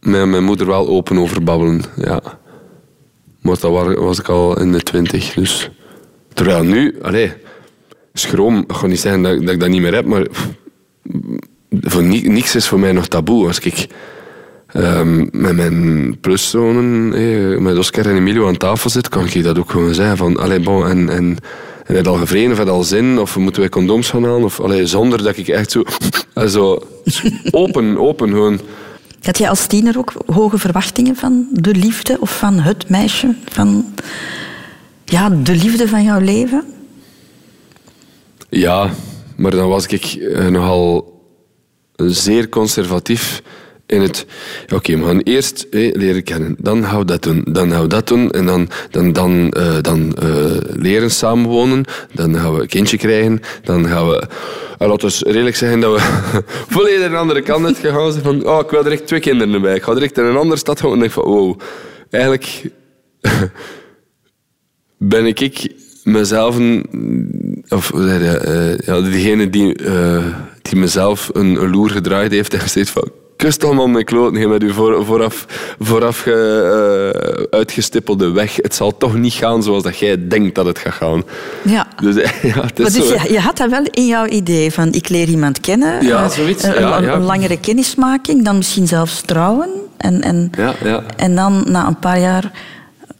met mijn moeder wel open over babbelen, ja. Maar dat wa- was ik al in de twintig, dus... Terwijl nu, allee, schroom, ik ga niet zeggen dat, dat ik dat niet meer heb, maar voor ni- niks is voor mij nog taboe. Als ik ehm, met mijn pluszonen, eh, met Oscar en Emilio aan tafel zit, kan ik dat ook gewoon zeggen van, allee, bon, en, en, en al gevreden of je al zin, of moeten wij condooms gaan halen, of allee, zonder dat ik echt zo, eh, zo open, open gewoon... Had jij als tiener ook hoge verwachtingen van de liefde of van het meisje? Van ja, de liefde van jouw leven? Ja, maar dan was ik eh, nogal zeer conservatief in het... Oké, we gaan eerst eh, leren kennen. Dan gaan we dat doen. Dan gaan we dat doen. En dan, dan, dan, eh, dan leren samenwonen. Dan gaan we een kindje krijgen. Dan gaan we... En laten we redelijk zeggen dat we volledig de andere kant uit gegaan. Van, oh, ik wil direct twee kinderen erbij. Ik ga direct in een andere stad gaan. En ik van, wow. Eigenlijk ben ik, ik mezelf, een, of zeg je, ja, diegene die, eh, die mezelf een, een loer gedraaid heeft en gezegd van kust allemaal mijn kloten, je met uw voor, vooraf, vooraf ge, eh, uitgestippelde weg. Het zal toch niet gaan zoals dat jij denkt dat het gaat gaan. Ja. Dus ja, het is Maar dus je, je had dat wel in jouw idee van ik leer iemand kennen. Ja, zoiets. Een, Ja, ja. een langere kennismaking, dan misschien zelfs trouwen. En, en, Ja, ja. en dan na een paar jaar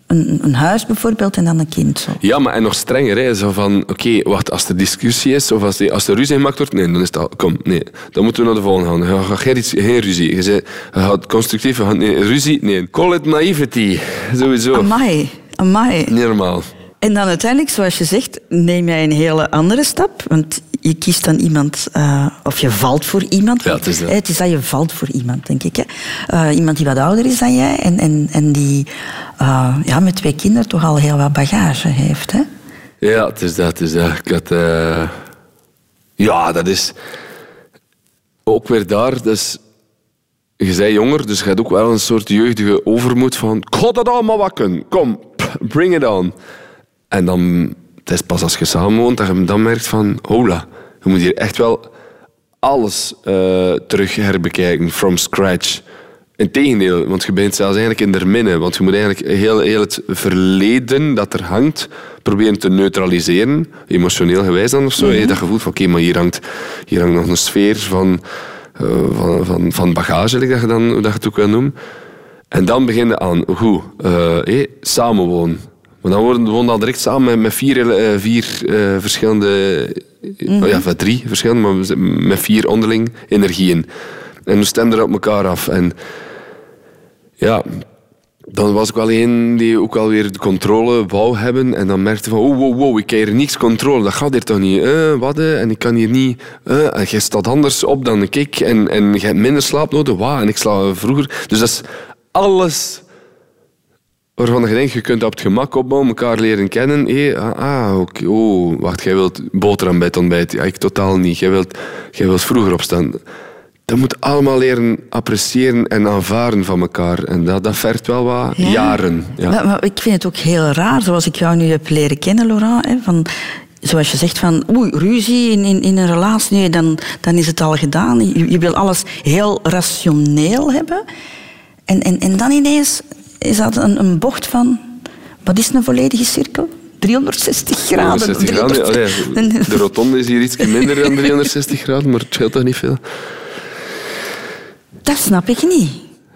een, een huis bijvoorbeeld en dan een kind. Zo. Ja, maar en nog strenger. Hè. Zo van, oké, wacht, als er discussie is of als, die, als er ruzie gemaakt wordt, nee, dan is al, kom, nee. Dan moeten we naar de volgende gaan. Ga geen, geen ruzie. Je, zei, je gaat constructief, je gaat, nee, ruzie, nee. Call it naivety. Sowieso. Amai, amai. Niet normaal. En dan uiteindelijk, zoals je zegt, neem jij een hele andere stap. Want je kiest dan iemand, eh, of je valt voor iemand. Ja, het is dat. Eh, Het is dat je valt voor iemand, denk ik. Hè? Eh, iemand die wat ouder is dan jij en, en, en die ja, met twee kinderen toch al heel wat bagage heeft. Hè? Ja, het is dat, het is dat. Ik had... Ja, dat is... Ook weer daar, dus... Je bent jonger, dus je hebt ook wel een soort jeugdige overmoed van... Ik ga dat allemaal wat kunnen. Kom, bring it on. En dan... Het is pas als je samenwoont dat je dan merkt van... Hola, je moet hier echt wel alles eh, terug herbekijken, from scratch. Integendeel, want je bent zelfs eigenlijk in der minne. Want je moet eigenlijk heel, heel het verleden dat er hangt proberen te neutraliseren, emotioneel gewijs dan of zo. Je Dat gevoel van, oké, maar hier hangt, hier hangt nog een sfeer van, eh, van, van, van bagage, dat je, dan, hoe dat je het ook wil noemen. En dan begin je aan, eh, hé, samenwonen. Maar dan wonen wonen al direct samen met, met vier, eh, vier eh, verschillende... oh ja, van drie verschillende, maar we met vier onderling energieën. En we stemden er op elkaar af. En ja, dan was ik wel een die ook alweer de controle wou hebben. En dan merkte van, oh, wow, wow, ik kan hier niks controle. Dat gaat hier toch niet? Eh, wat? En ik kan hier niet... eh, en jij staat anders op dan ik. En, en je hebt minder slaap nodig. Wauw, en ik sla vroeger. Dus dat is alles waarvan je denkt, je kunt op het gemak opbouwen, elkaar leren kennen. Hé, ah, ah, oké, oh, wacht, jij wilt boterham bij het ontbijt. Ja, ik totaal niet. Jij wilt, jij wilt vroeger opstaan. Dat moet allemaal leren appreciëren en aanvaarden van elkaar. En dat, dat vergt wel wat Ja. jaren. Ja. Maar, maar ik vind het ook heel raar, zoals ik jou nu heb leren kennen, Laurent. Hè, van, zoals je zegt van, oei, ruzie in, in, in een relatie, nee, dan, dan is het al gedaan. Je, je wil alles heel rationeel hebben. En, en, en dan ineens is dat een, een bocht van, wat is een volledige cirkel? 360 graden. 360 graden, ja, allee, de rotonde is hier iets minder dan 360 graden, maar het scheelt toch niet veel. Dat snap ik niet.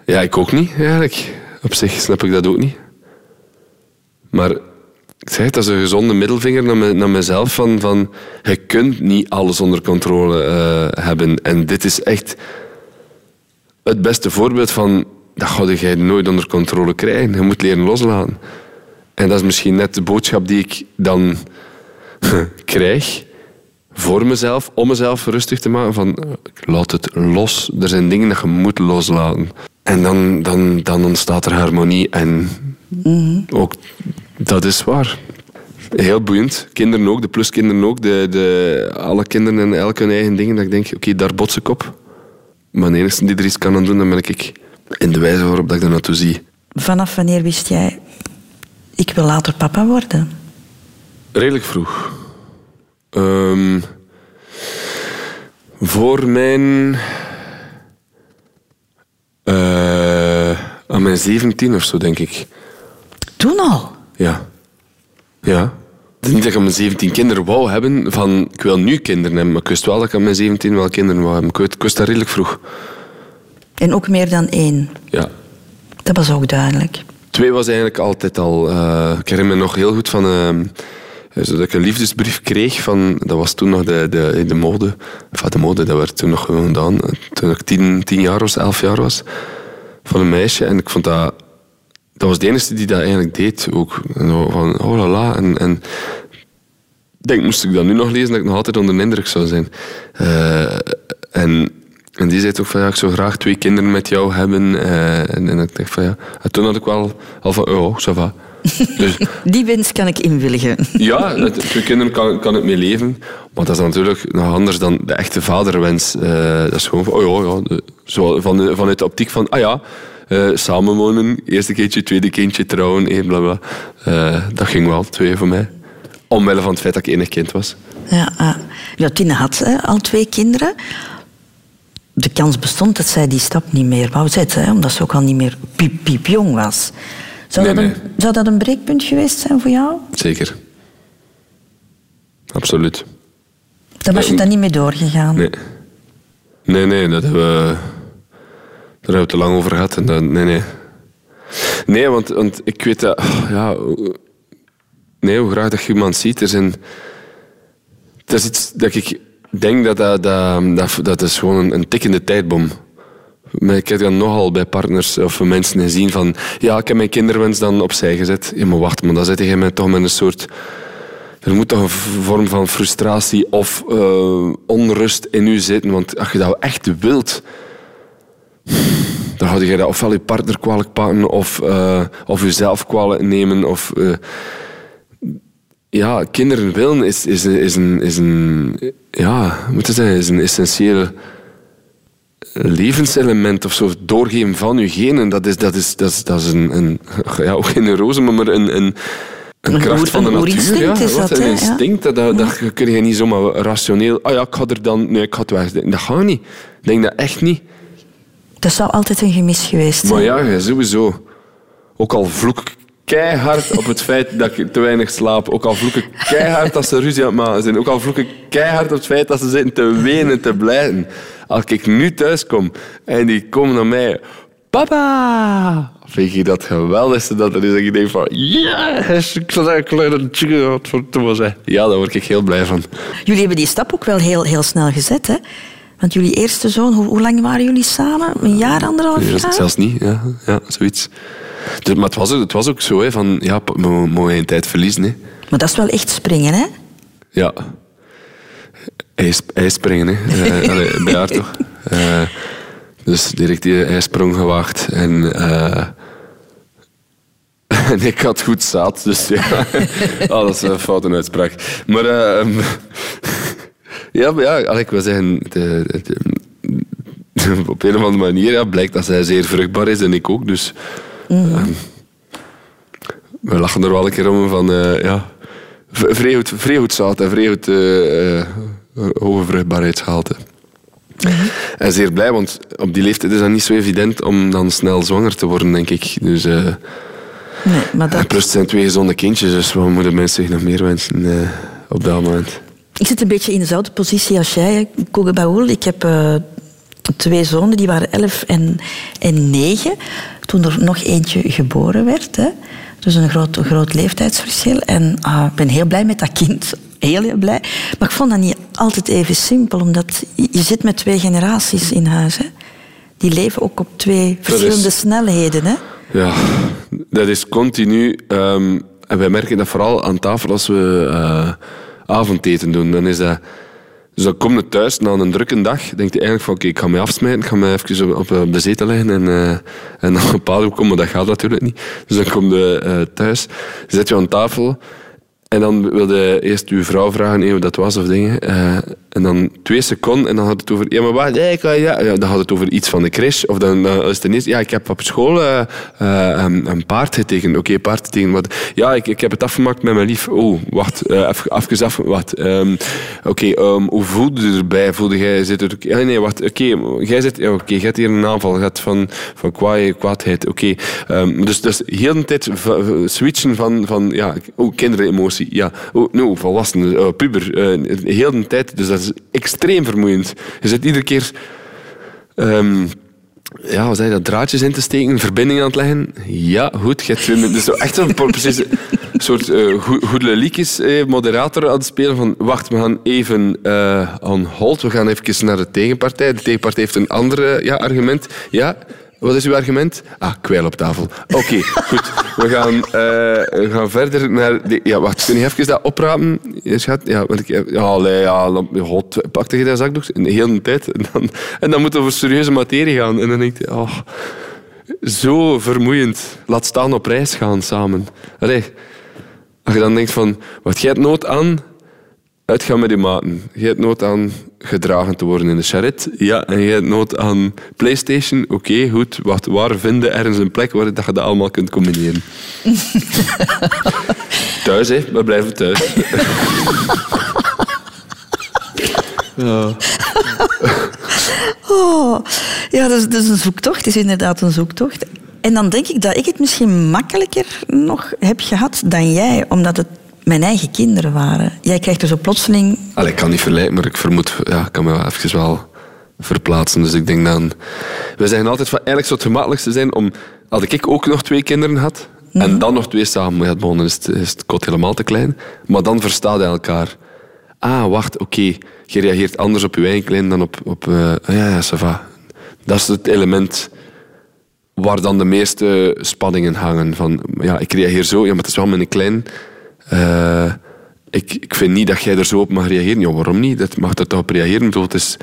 Ja, ik ook niet, eigenlijk. Op zich snap ik dat ook niet. Maar ik zeg het, dat is een gezonde middelvinger naar, me, naar mezelf. Van, van, je kunt niet alles onder controle eh, hebben. En dit is echt het beste voorbeeld van... Dat ga je nooit onder controle krijgen. Je moet leren loslaten. En dat is misschien net de boodschap die ik dan krijg voor mezelf, om mezelf rustig te maken van laat het los. Er zijn dingen dat je moet loslaten. En dan, dan, dan ontstaat er harmonie en ook dat is waar. Heel boeiend. Kinderen ook, de pluskinderen ook. De, de, alle kinderen en elk hun eigen dingen. Dat ik denk, oké, daar bots ik op. Maar de enige die er iets kan aan doen, dan ben ik in de wijze waarop dat ik er naartoe zie. Vanaf wanneer wist jij, ik wil later papa worden? Redelijk vroeg. Ehm, voor mijn. eh, mijn 17 of zo, denk ik. Toen al? Ja. Ja. Het is niet dat ik aan mijn 17 kinderen wou hebben van ik wil nu kinderen hebben, maar ik wist wel dat ik aan mijn 17 wel kinderen wou hebben. Ik wist dat redelijk vroeg. En ook meer dan één. Ja. Dat was ook duidelijk. Twee was eigenlijk altijd al... eh, ik herinner me nog heel goed van... eh, dat ik een liefdesbrief kreeg van... Dat was toen nog de, de, de mode. Enfin, de mode, dat werd toen nog gewoon gedaan. Toen ik tien, tien jaar was, elf jaar was. Van een meisje. En ik vond dat... Dat was de enige die dat eigenlijk deed ook. En van, oh la la. En, en ik denk, moest ik dat nu nog lezen, dat ik nog altijd onder de indruk zou zijn. Eh, en, en die zei ook van, ja, ik zou graag twee kinderen met jou hebben. Eh, en, en ik dacht van, ja. En toen had ik wel al van, oh, ça va. Dus Die wens kan ik inwilligen. ja, met twee kinderen kan, kan ik mee leven. Maar dat is natuurlijk nog anders dan de echte vaderwens. Eh, dat is gewoon van, oh ja, ja de- zo van de, vanuit de optiek van, ah ja, eh, samenwonen, eerste kindje, tweede kindje, trouwen, eh, bla bla. Dat ging wel, twee voor mij. Omwille van het feit dat ik enig kind was. Ja, ah. ja, Tine had hè, al twee kinderen. De kans bestond dat zij die stap niet meer wou zetten, hè, omdat ze ook al niet meer piep, piep jong was. Zou, Nee, dat een, nee. zou dat een breekpunt geweest zijn voor jou? Zeker. Absoluut. Daar was je dan niet mee doorgegaan. Nee. Nee, nee, dat hebben we... Daar hebben we te lang over gehad. En dat, nee, nee. Nee, want, want ik weet dat... Ja, nee, hoe graag dat je iemand ziet. Er zijn... Het is iets dat ik denk dat dat, dat, dat, is gewoon een, een tikkende tijdbom. Maar ik heb dat nogal bij partners of mensen gezien van... Ja, ik heb mijn kinderwens dan opzij gezet. Ja, maar wacht, maar dan zit je toch met een soort... Er moet toch een vorm van frustratie of eh, onrust in u zitten. Want als je dat echt wilt, dan ga je dat ofwel je partner kwalijk pakken of, eh, of jezelf kwalijk nemen. Of, eh, ja, kinderen willen is, is, is, een, is een, ja, hoe moet het zeggen, is een essentieel levenselement of zo. Doorgeven van je genen, dat is, dat is, dat is, dat is een, een, ja, ook geen roze, maar een, een, een kracht van de natuur. ja. is Wat een instinct, dat, dat, dat kun je niet zomaar rationeel... Ah ja, ik ga er dan... Nee, ik ga het weg. Dat gaat niet. Ik denk dat echt niet. Dat zou altijd een gemis geweest zijn. Maar ja, sowieso. Ook al vloek keihard op het feit dat ik te weinig slaap. Ook al vloek ik keihard dat ze ruzie aan het maken zijn. Ook al vloek ik keihard op het feit dat ze zitten te wenen, te blijten. Als ik nu thuis kom en die komen naar mij... Papa! Vind je dat geweldigste dat er is? Dat ik denk van... Yes! Ik zal een kleine wat voor te zijn. Ja, daar word ik heel blij van. Jullie hebben die stap ook wel heel, heel snel gezet, hè? Want jullie eerste zoon, hoe, hoe lang waren jullie samen? Een jaar, anderhalf Ja, jaar? zelfs niet, ja, ja zoiets. Dus, maar het was, ook- het was ook zo, hè, van, ja, we mogen tijd verliezen. Hè. Maar dat is wel echt springen, hè? Ja. IJs, ijspringen, hè. Eh, allee, bij haar toch. Eh, dus direct die ijsprong gewaagd. En, eh, en ik had goed zaad, dus ja. oh, dat is een foute uitspraak. Maar eh, ja, maar ja, allee, ik wil zeggen... Op een of andere manier ja, blijkt dat zij zeer vruchtbaar is en ik ook. Dus ehm, we lachen er wel een keer om van... eh, ja, v- vrij goed, vrij goed zout en vrij goed eh, eh, hoge vruchtbaarheidsgehalte. En zeer blij, want op die leeftijd is dat niet zo evident om dan snel zwanger te worden, denk ik. Dus, Nee, maar en dat... plus het zijn twee gezonde kindjes, dus wat moeten mensen zich nog meer wensen op dat moment? Ik zit een beetje in dezelfde positie als jij, Koge Baoul. Ik heb twee zonen, die waren elf en, en negen. Toen er nog eentje geboren werd. Hè. Dus een groot, groot leeftijdsverschil. En ah, ik ben heel blij met dat kind. Heel, heel blij. Maar ik vond dat niet altijd even simpel, omdat je je zit met twee generaties in huis. Hè. Die leven ook op twee verschillende snelheden. Hè. Ja, dat is continu. ehm, en wij merken dat vooral aan tafel als we eh, avondeten doen. Dan is dat... Dus dan kom je thuis na een drukke dag. denk je eigenlijk van, oké, ik ga me afsmijten. Ik ga me even op, op de zetel liggen en, eh, en dan op pad komen. Maar dat gaat natuurlijk niet. Dus dan kom je eh, thuis, zit je aan tafel... En dan wilde eerst uw vrouw vragen hoe dat was of dingen. Eh, En dan twee seconden en dan had het over... Ja, maar wat? Ik, ja. ja, dan had het over iets van de crash. Of dan, dan is het ineens... Ja, ik heb op school eh, eh, een, een paard getekend. Oké, paard getekend. Wat? Ja, ik, ik heb het afgemaakt met mijn lief. Oh, wacht. eh even, even af. Wat? Ehm, oké, ehm, hoe voelde je erbij? Voelde jij... Zit er, ja, nee, wacht. Oké, jij zit... Ja, oké, je hebt hier een aanval gehad van, van kwaai, kwaadheid. Oké. Ehm, dus, dus heel de tijd switchen van... van ja, oh, kinderemotie. Ja. Oh, no, volwassenen. puber. heel de tijd. Dus dat is extreem vermoeiend. Je zit iedere keer... ehm, ja, wat je dat? Draadjes in te steken, verbindingen aan het leggen. Ja, goed. Twee minuten- dus echt een precies een soort uh, goedleliekjes eh, moderator aan het spelen van wacht, we gaan even eh on hold. We gaan even naar de tegenpartij. De tegenpartij heeft een ander ja, argument. Ja, wat is uw argument? Ah, kwijl op tafel. Oké, goed. We gaan, eh, we gaan verder naar... De, ja, wacht, kun je even dat oprapen, schat? Ja, want ik... Ja, allee, ja, god, pakte je dat zakdoek? De hele tijd. En dan, en dan moet het over serieuze materie gaan. En dan denk je, oh, zo vermoeiend. Laat staan op reis gaan samen. Allee, als je dan denkt van, wat jij hebt nood aan uitgaan met je maten. Je hebt nood aan gedragen te worden in de charret. Ja, en je hebt nood aan PlayStation. Oké, goed. Wat, waar vinden ergens een plek waar dat je dat allemaal kunt combineren? thuis, hè. We blijven thuis. ja. Oh, ja, dat is, dat is een zoektocht. Het is inderdaad een zoektocht. En dan denk ik dat ik het misschien makkelijker nog heb gehad dan jij, omdat het mijn eigen kinderen waren. Jij krijgt er zo plotseling... Allee, ik kan niet vergelijken, maar ik vermoed... Ja, ik kan me wel even wel verplaatsen. Dus ik denk dan... We zeggen altijd van eigenlijk zou het gemakkelijkste zijn om... Als ik ook nog twee kinderen had, en dan nog twee samen had begonnen, is het, is het kot helemaal te klein. Maar dan verstaat hij elkaar. Ah, wacht, oké. Je reageert anders op je eigen klein dan op... op eh, ja, ja, ça va. Dat is het element waar dan de meeste spanningen hangen. Van, ja, ik reageer zo, ja, maar het is wel mijn klein. Eh, ik, ik vind niet dat jij er zo op mag reageren. Ja, waarom niet? Dat mag er toch op reageren. Ik het is,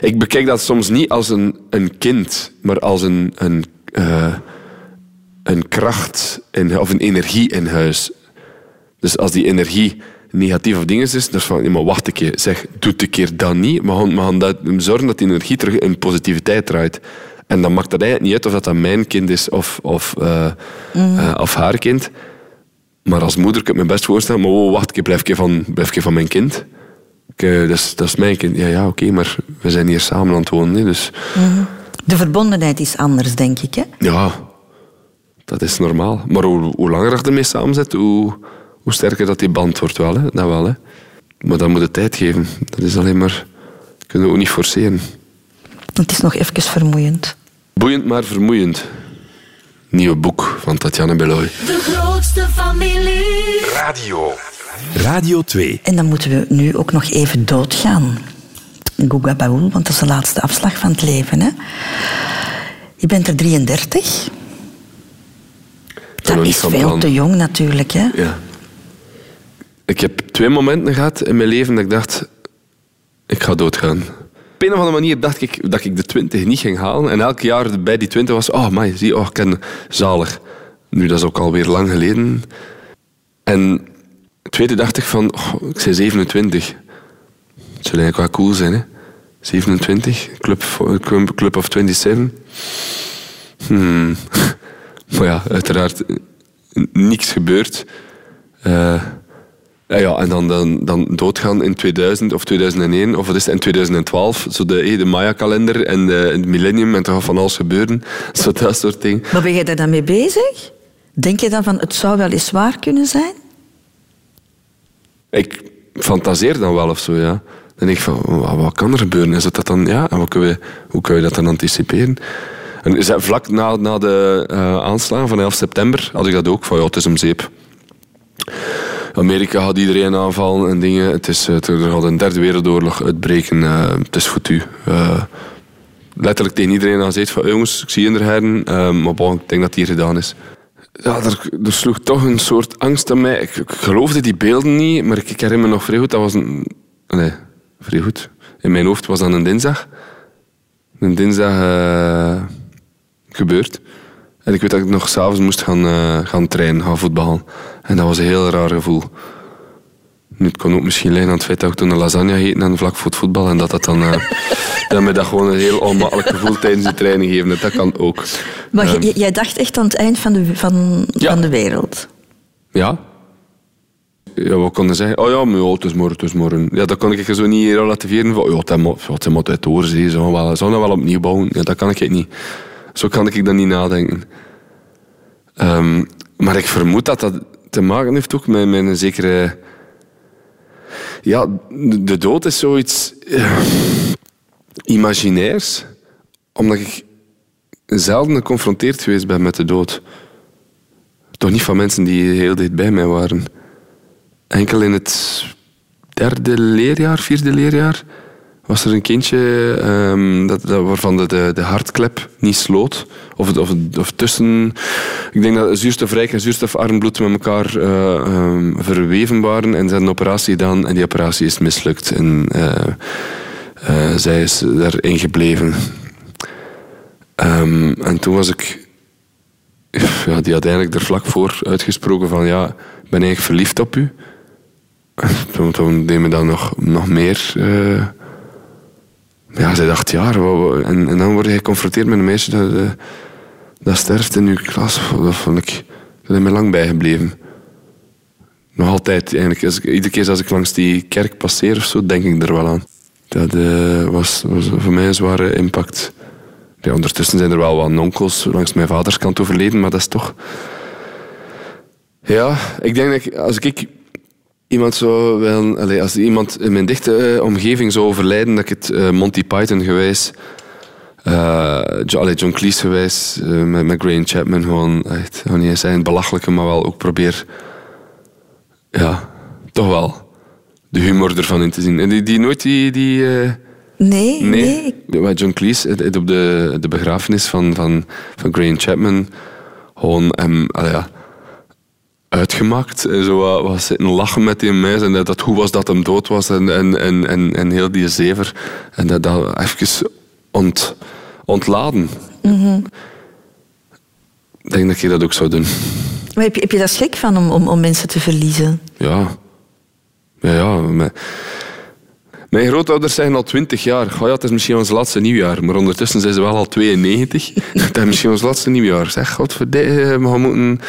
ik bekijk dat soms niet als een, een kind, maar als een, een, eh, een kracht in, of een energie in huis. Dus als die energie negatief of dingen is, dan is van, ja, maar wacht een keer, zeg, doe het een keer dan niet, maar we gaan dat, zorgen dat die energie terug in positiviteit draait. En dan maakt dat eigenlijk niet uit of dat, dat mijn kind is of, of, eh, eh, of haar kind. Maar als moeder kan ik me best voorstellen, maar oh, wacht, ik blijf ik van, blijf ik van mijn kind. Ik, eh, dat, is, dat is mijn kind. Ja, ja oké, maar we zijn hier samen aan het wonen. hè, Dus De verbondenheid is anders, denk ik. Hè? ja, dat is normaal. Maar hoe, hoe langer je ermee samen zit, hoe, hoe sterker dat die band wordt wel. Hè? Dat wel, hè. Maar dan moet het tijd geven. Dat is alleen maar... Kunnen we ook niet forceren. Het is nog even vermoeiend. Boeiend, maar vermoeiend. Nieuwe boek van Tatjana Beloy. De grootste familie. Radio. Radio 2. En dan moeten we nu ook nog even doodgaan. Guga Baul, want dat is de laatste afslag van het leven. Hè? Je bent er 33. ben nog Dat niet is veel plan. te jong natuurlijk. Hè? Ja. Ik heb twee momenten gehad in mijn leven dat ik dacht... Ik ga doodgaan. Op een of andere manier dacht ik dat ik de 20 niet ging halen. En elk jaar bij die 20 was... Oh, maar zie, oh, ik ken zalig. Nu, dat is ook alweer lang geleden. En het tweede dacht ik van... Oh, ik zei 27. Het zou eigenlijk wel cool zijn, hè. 27, Club, club of 27. Hmm. Maar ja, uiteraard niks gebeurd. Eh, ja, ja, en dan, dan, dan doodgaan in 2000 of 2001, of wat is het, in 2012. Zo de, de Maya-kalender en de, het millennium en toch gaat van alles gebeuren. Zo dat soort dingen. Maar ben jij daar dan mee bezig? Denk je dan van het zou wel eens waar kunnen zijn? Ik fantaseer dan wel of zo, ja. Dan denk ik van, wat, wat kan er gebeuren? Is dat dan, ja, en wat kun je, hoe kun je dat dan anticiperen? En is dat vlak na, na de eh, aanslagen van 11 september had ik dat ook, van ja, het is om zeep. Amerika had iedereen aanvallen en dingen. Het is, het, er gaat een derde wereldoorlog uitbreken. eh, het is foutu. Eh, letterlijk tegen iedereen aan zegt van "Eh, jongens, ik zie je herden. eh, maar ik denk dat het hier gedaan is. Ja, er, sloeg toch een soort angst aan mij. Ik, geloofde die beelden niet, maar ik, ik herinner me nog vrij goed. Dat was een... Nee, vrij goed. In mijn hoofd was dat een dinsdag. Een dinsdag eh, gebeurd. En ik weet dat ik nog s'avonds moest gaan, eh, gaan trainen, gaan voetballen. En dat was een heel raar gevoel. Nu, het kon ook misschien liggen aan het feit dat ik toen een lasagne gegeten en vlak voor het voetbal. En dat dat dan... dat me dat gewoon een heel onmakkelijk gevoel tijdens de training geven. Dat kan ook. Maar Ehm, jij dacht echt aan het eind van de, van, Ja. van de wereld. Ja. Ja, wat kon je zeggen? Oh ja, maar ja, het is maar, het is maar een... Ja, dat kan ik zo niet relativeren. Van, ja, het moet, het moet uit oorzee. Zou wel, zou dat wel opnieuw bouwen? Ja, dat kan ik niet. Zo kan ik dan niet nadenken. Ehm, maar ik vermoed dat dat te maken heeft ook met, een zekere... Ja, de- dood is zoiets eh, imaginairs. Omdat ik zelden geconfronteerd geweest ben met de dood. Toch niet van mensen die heel dicht bij mij waren. Enkel in het derde leerjaar, vierde leerjaar, was er een kindje ehm, dat, dat, waarvan de, de, de hartklep niet sloot. Of, of, of tussen... Ik denk dat zuurstofrijk en zuurstofarm bloed met elkaar eh, ehm, verweven waren. En ze hebben een operatie gedaan en die operatie is mislukt. En eh, eh, zij is daarin gebleven. Ehm, en toen was ik ja, die had eigenlijk er vlak voor uitgesproken van ja, ik ben eigenlijk verliefd op u. Toen, deed me nog, nog meer. Ja, zij dacht ja, en, en dan word je geconfronteerd met een meisje dat, eh, dat sterft in uw klas. Dat vond ik, me lang bijgebleven. Nog altijd, eigenlijk, iedere keer als ik langs die kerk passeer of zo, denk ik er wel aan. Dat eh, was, voor mij een zware impact. Ja, ondertussen zijn er wel wat onkels langs mijn vaders kant overleden, maar dat is toch... Ja, ik denk dat als ik iemand zou wel... Allez, als iemand in mijn dichte eh, omgeving zou overlijden, dat ik het eh, Monty Python gewijs... eh, Jo- allee, John Cleese gewijs, eh, met, met Graham Chapman gewoon echt, gewoon niet zijn belachelijke, maar wel ook probeer... Ja, toch wel de humor ervan in te zien. En die, die nooit die... die eh, Nee, nee. Nee, John Cleese, op de, de begrafenis van, van, van Graham Chapman, gewoon hem allee, ja, uitgemaakt. En zo wat zitten lachen met die meis. En dat, dat, hoe was dat hem dood was en, en, en, en, en heel die zever. En dat, dat even ont, ontladen. Ik denk dat je dat ook zou doen. Maar heb je, heb je daar schrik van om, om, om mensen te verliezen? Ja. Ja, ja. Mijn, mijn grootouders zijn al twintig jaar. Goh, ja, het is misschien ons laatste nieuwjaar. Maar ondertussen zijn ze wel al 92. Het is misschien ons laatste nieuwjaar. Zeg, godverdikke, we gaan moeten...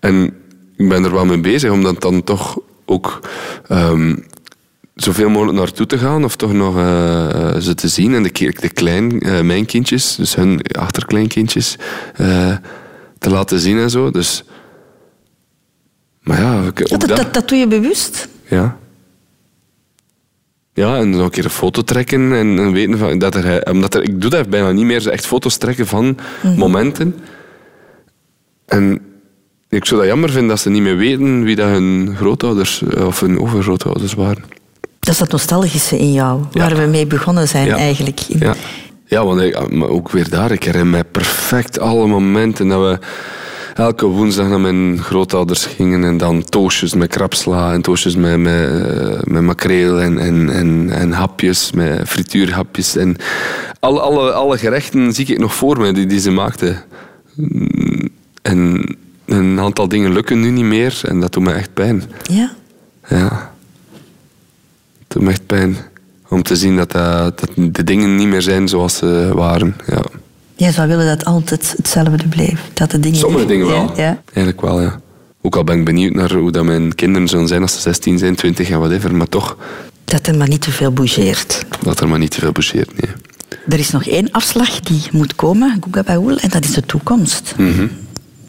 En ik ben er wel mee bezig om dat dan toch ook... ehm, zoveel mogelijk naartoe te gaan. Of toch nog eh, eh, ze te zien. En de, de klein, eh, mijn kindjes, dus hun achterkleinkindjes... te laten zien en zo. Dus... Maar ja, ook Dat, dat, dat- dat, dat doe je bewust? ja. Ja, en dan een keer een foto trekken en, en weten van, dat er, omdat er, ik doe dat bijna niet meer, zo echt foto's trekken van momenten. En ik zou dat jammer vinden dat ze niet meer weten wie dat hun grootouders eh, of hun overgrootouders waren. Dat is dat nostalgische in jou, Ja. waar we mee begonnen zijn Ja. eigenlijk. Ja, ja want ik, maar ook weer daar, ik herinner mij perfect alle momenten dat we elke woensdag naar mijn grootouders gingen en dan toastjes met krapsla en toastjes met, met, eh, met makreel en, en, en, en hapjes, met frituurhapjes. En alle, alle, alle gerechten zie ik nog voor me die, die ze maakten. Mm, En een aantal dingen lukken nu niet meer en dat doet me echt pijn. Ja. Ja. Het doet me echt pijn om te zien dat, dat, dat de dingen niet meer zijn zoals ze waren. Ja. Jij zou willen dat altijd hetzelfde bleef. Dat de dingen Sommige dingen wel. Ja. Eigenlijk wel, ja. Ook al ben ik benieuwd naar hoe dat mijn kinderen zullen zijn als ze 16 zijn, 20 en whatever. Maar toch, Dat er maar niet te veel bougeert. dat er maar niet te veel boucheert. Nee. Er is nog één afslag die moet komen, Guga Baoul, en dat is de toekomst. Mhm.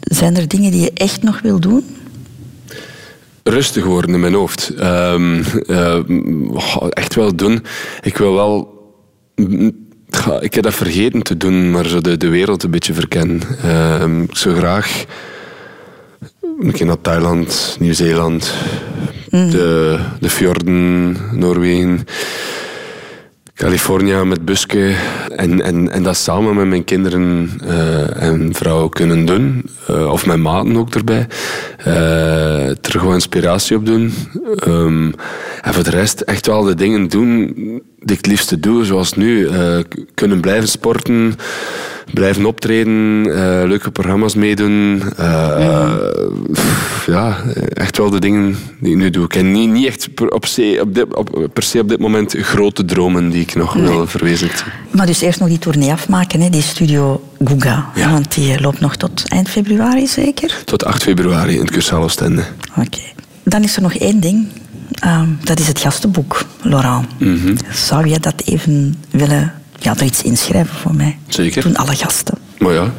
Zijn er dingen die je echt nog wil doen? rustig worden in mijn hoofd. Ehm, eh, oh, echt wel doen. Ik wil wel. Ik heb dat vergeten te doen, maar zo de, de wereld een beetje verkennen. Ehm, ik zou graag een keer naar Thailand, Nieuw-Zeeland, de, de fjorden, Noorwegen, California met busken. En, en, en dat samen met mijn kinderen eh, en vrouw kunnen doen. Eh, of mijn maten ook erbij. Eh er gewoon inspiratie op doen. Ehm, en voor de rest echt wel de dingen doen die ik het liefste doe, zoals nu. Kunnen blijven sporten, blijven optreden, eh, leuke programma's meedoen. Eh, pff, Ja, echt wel de dingen die ik nu doe. Ik heb niet, niet echt per, op se, op dit, op, per se op dit moment grote dromen die ik nog wil verwezenlijken. Maar dus eerst nog die tournee afmaken, hè, die studio Guga. Ja. Want die loopt nog tot eind februari zeker? Tot 8 februari in het Cursaal Oostende. Oké. Dan is er nog één ding. Ehm, dat is het gastenboek, Laurent. Mhm. Zou jij dat even willen ja, er iets inschrijven voor mij? Zeker. Doen alle gasten. Maar ja,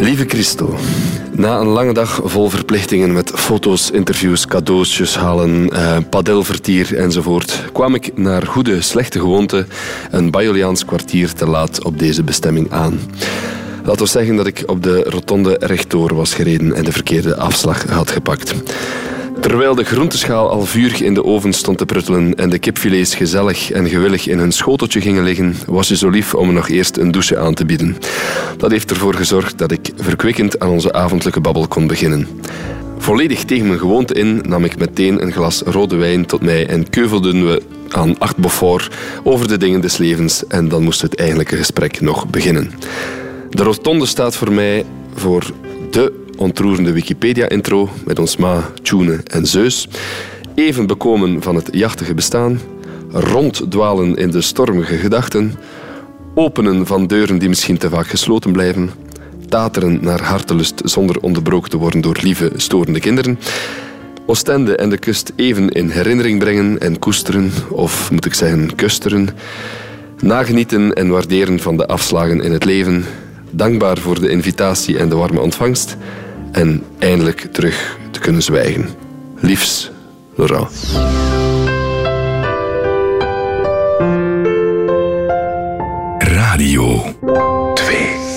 Lieve Christo, na een lange dag vol verplichtingen met foto's, interviews, cadeautjes halen, eh, padelvertier enzovoort, kwam ik naar goede, slechte gewoonte een Bajoliaans kwartier te laat op deze bestemming aan. Laten we zeggen dat ik op de rotonde rechtdoor was gereden en de verkeerde afslag had gepakt. Terwijl de groenteschaal al vurig in de oven stond te pruttelen en de kipfilets gezellig en gewillig in hun schoteltje gingen liggen, was je zo lief om me nog eerst een douche aan te bieden. Dat heeft ervoor gezorgd dat ik verkwikkend aan onze avondelijke babbel kon beginnen. Volledig tegen mijn gewoonte in nam ik meteen een glas rode wijn tot mij en keuvelden we aan acht Beaufort over de dingen des levens en dan moest het eigenlijke gesprek nog beginnen. De rotonde staat voor mij voor de ontroerende Wikipedia-intro met ons ma, Tjune en Zeus. Even bekomen van het jachtige bestaan. Ronddwalen in de stormige gedachten. Openen van deuren die misschien te vaak gesloten blijven. Tateren naar hartelust zonder onderbroken te worden door lieve, storende kinderen. Oostende en de kust even in herinnering brengen en koesteren, of moet ik zeggen kusteren. Nagenieten en waarderen van de afslagen in het leven. Dankbaar voor de invitatie en de warme ontvangst. En eindelijk terug te kunnen zwijgen. Liefs, Laurent. Radio 2.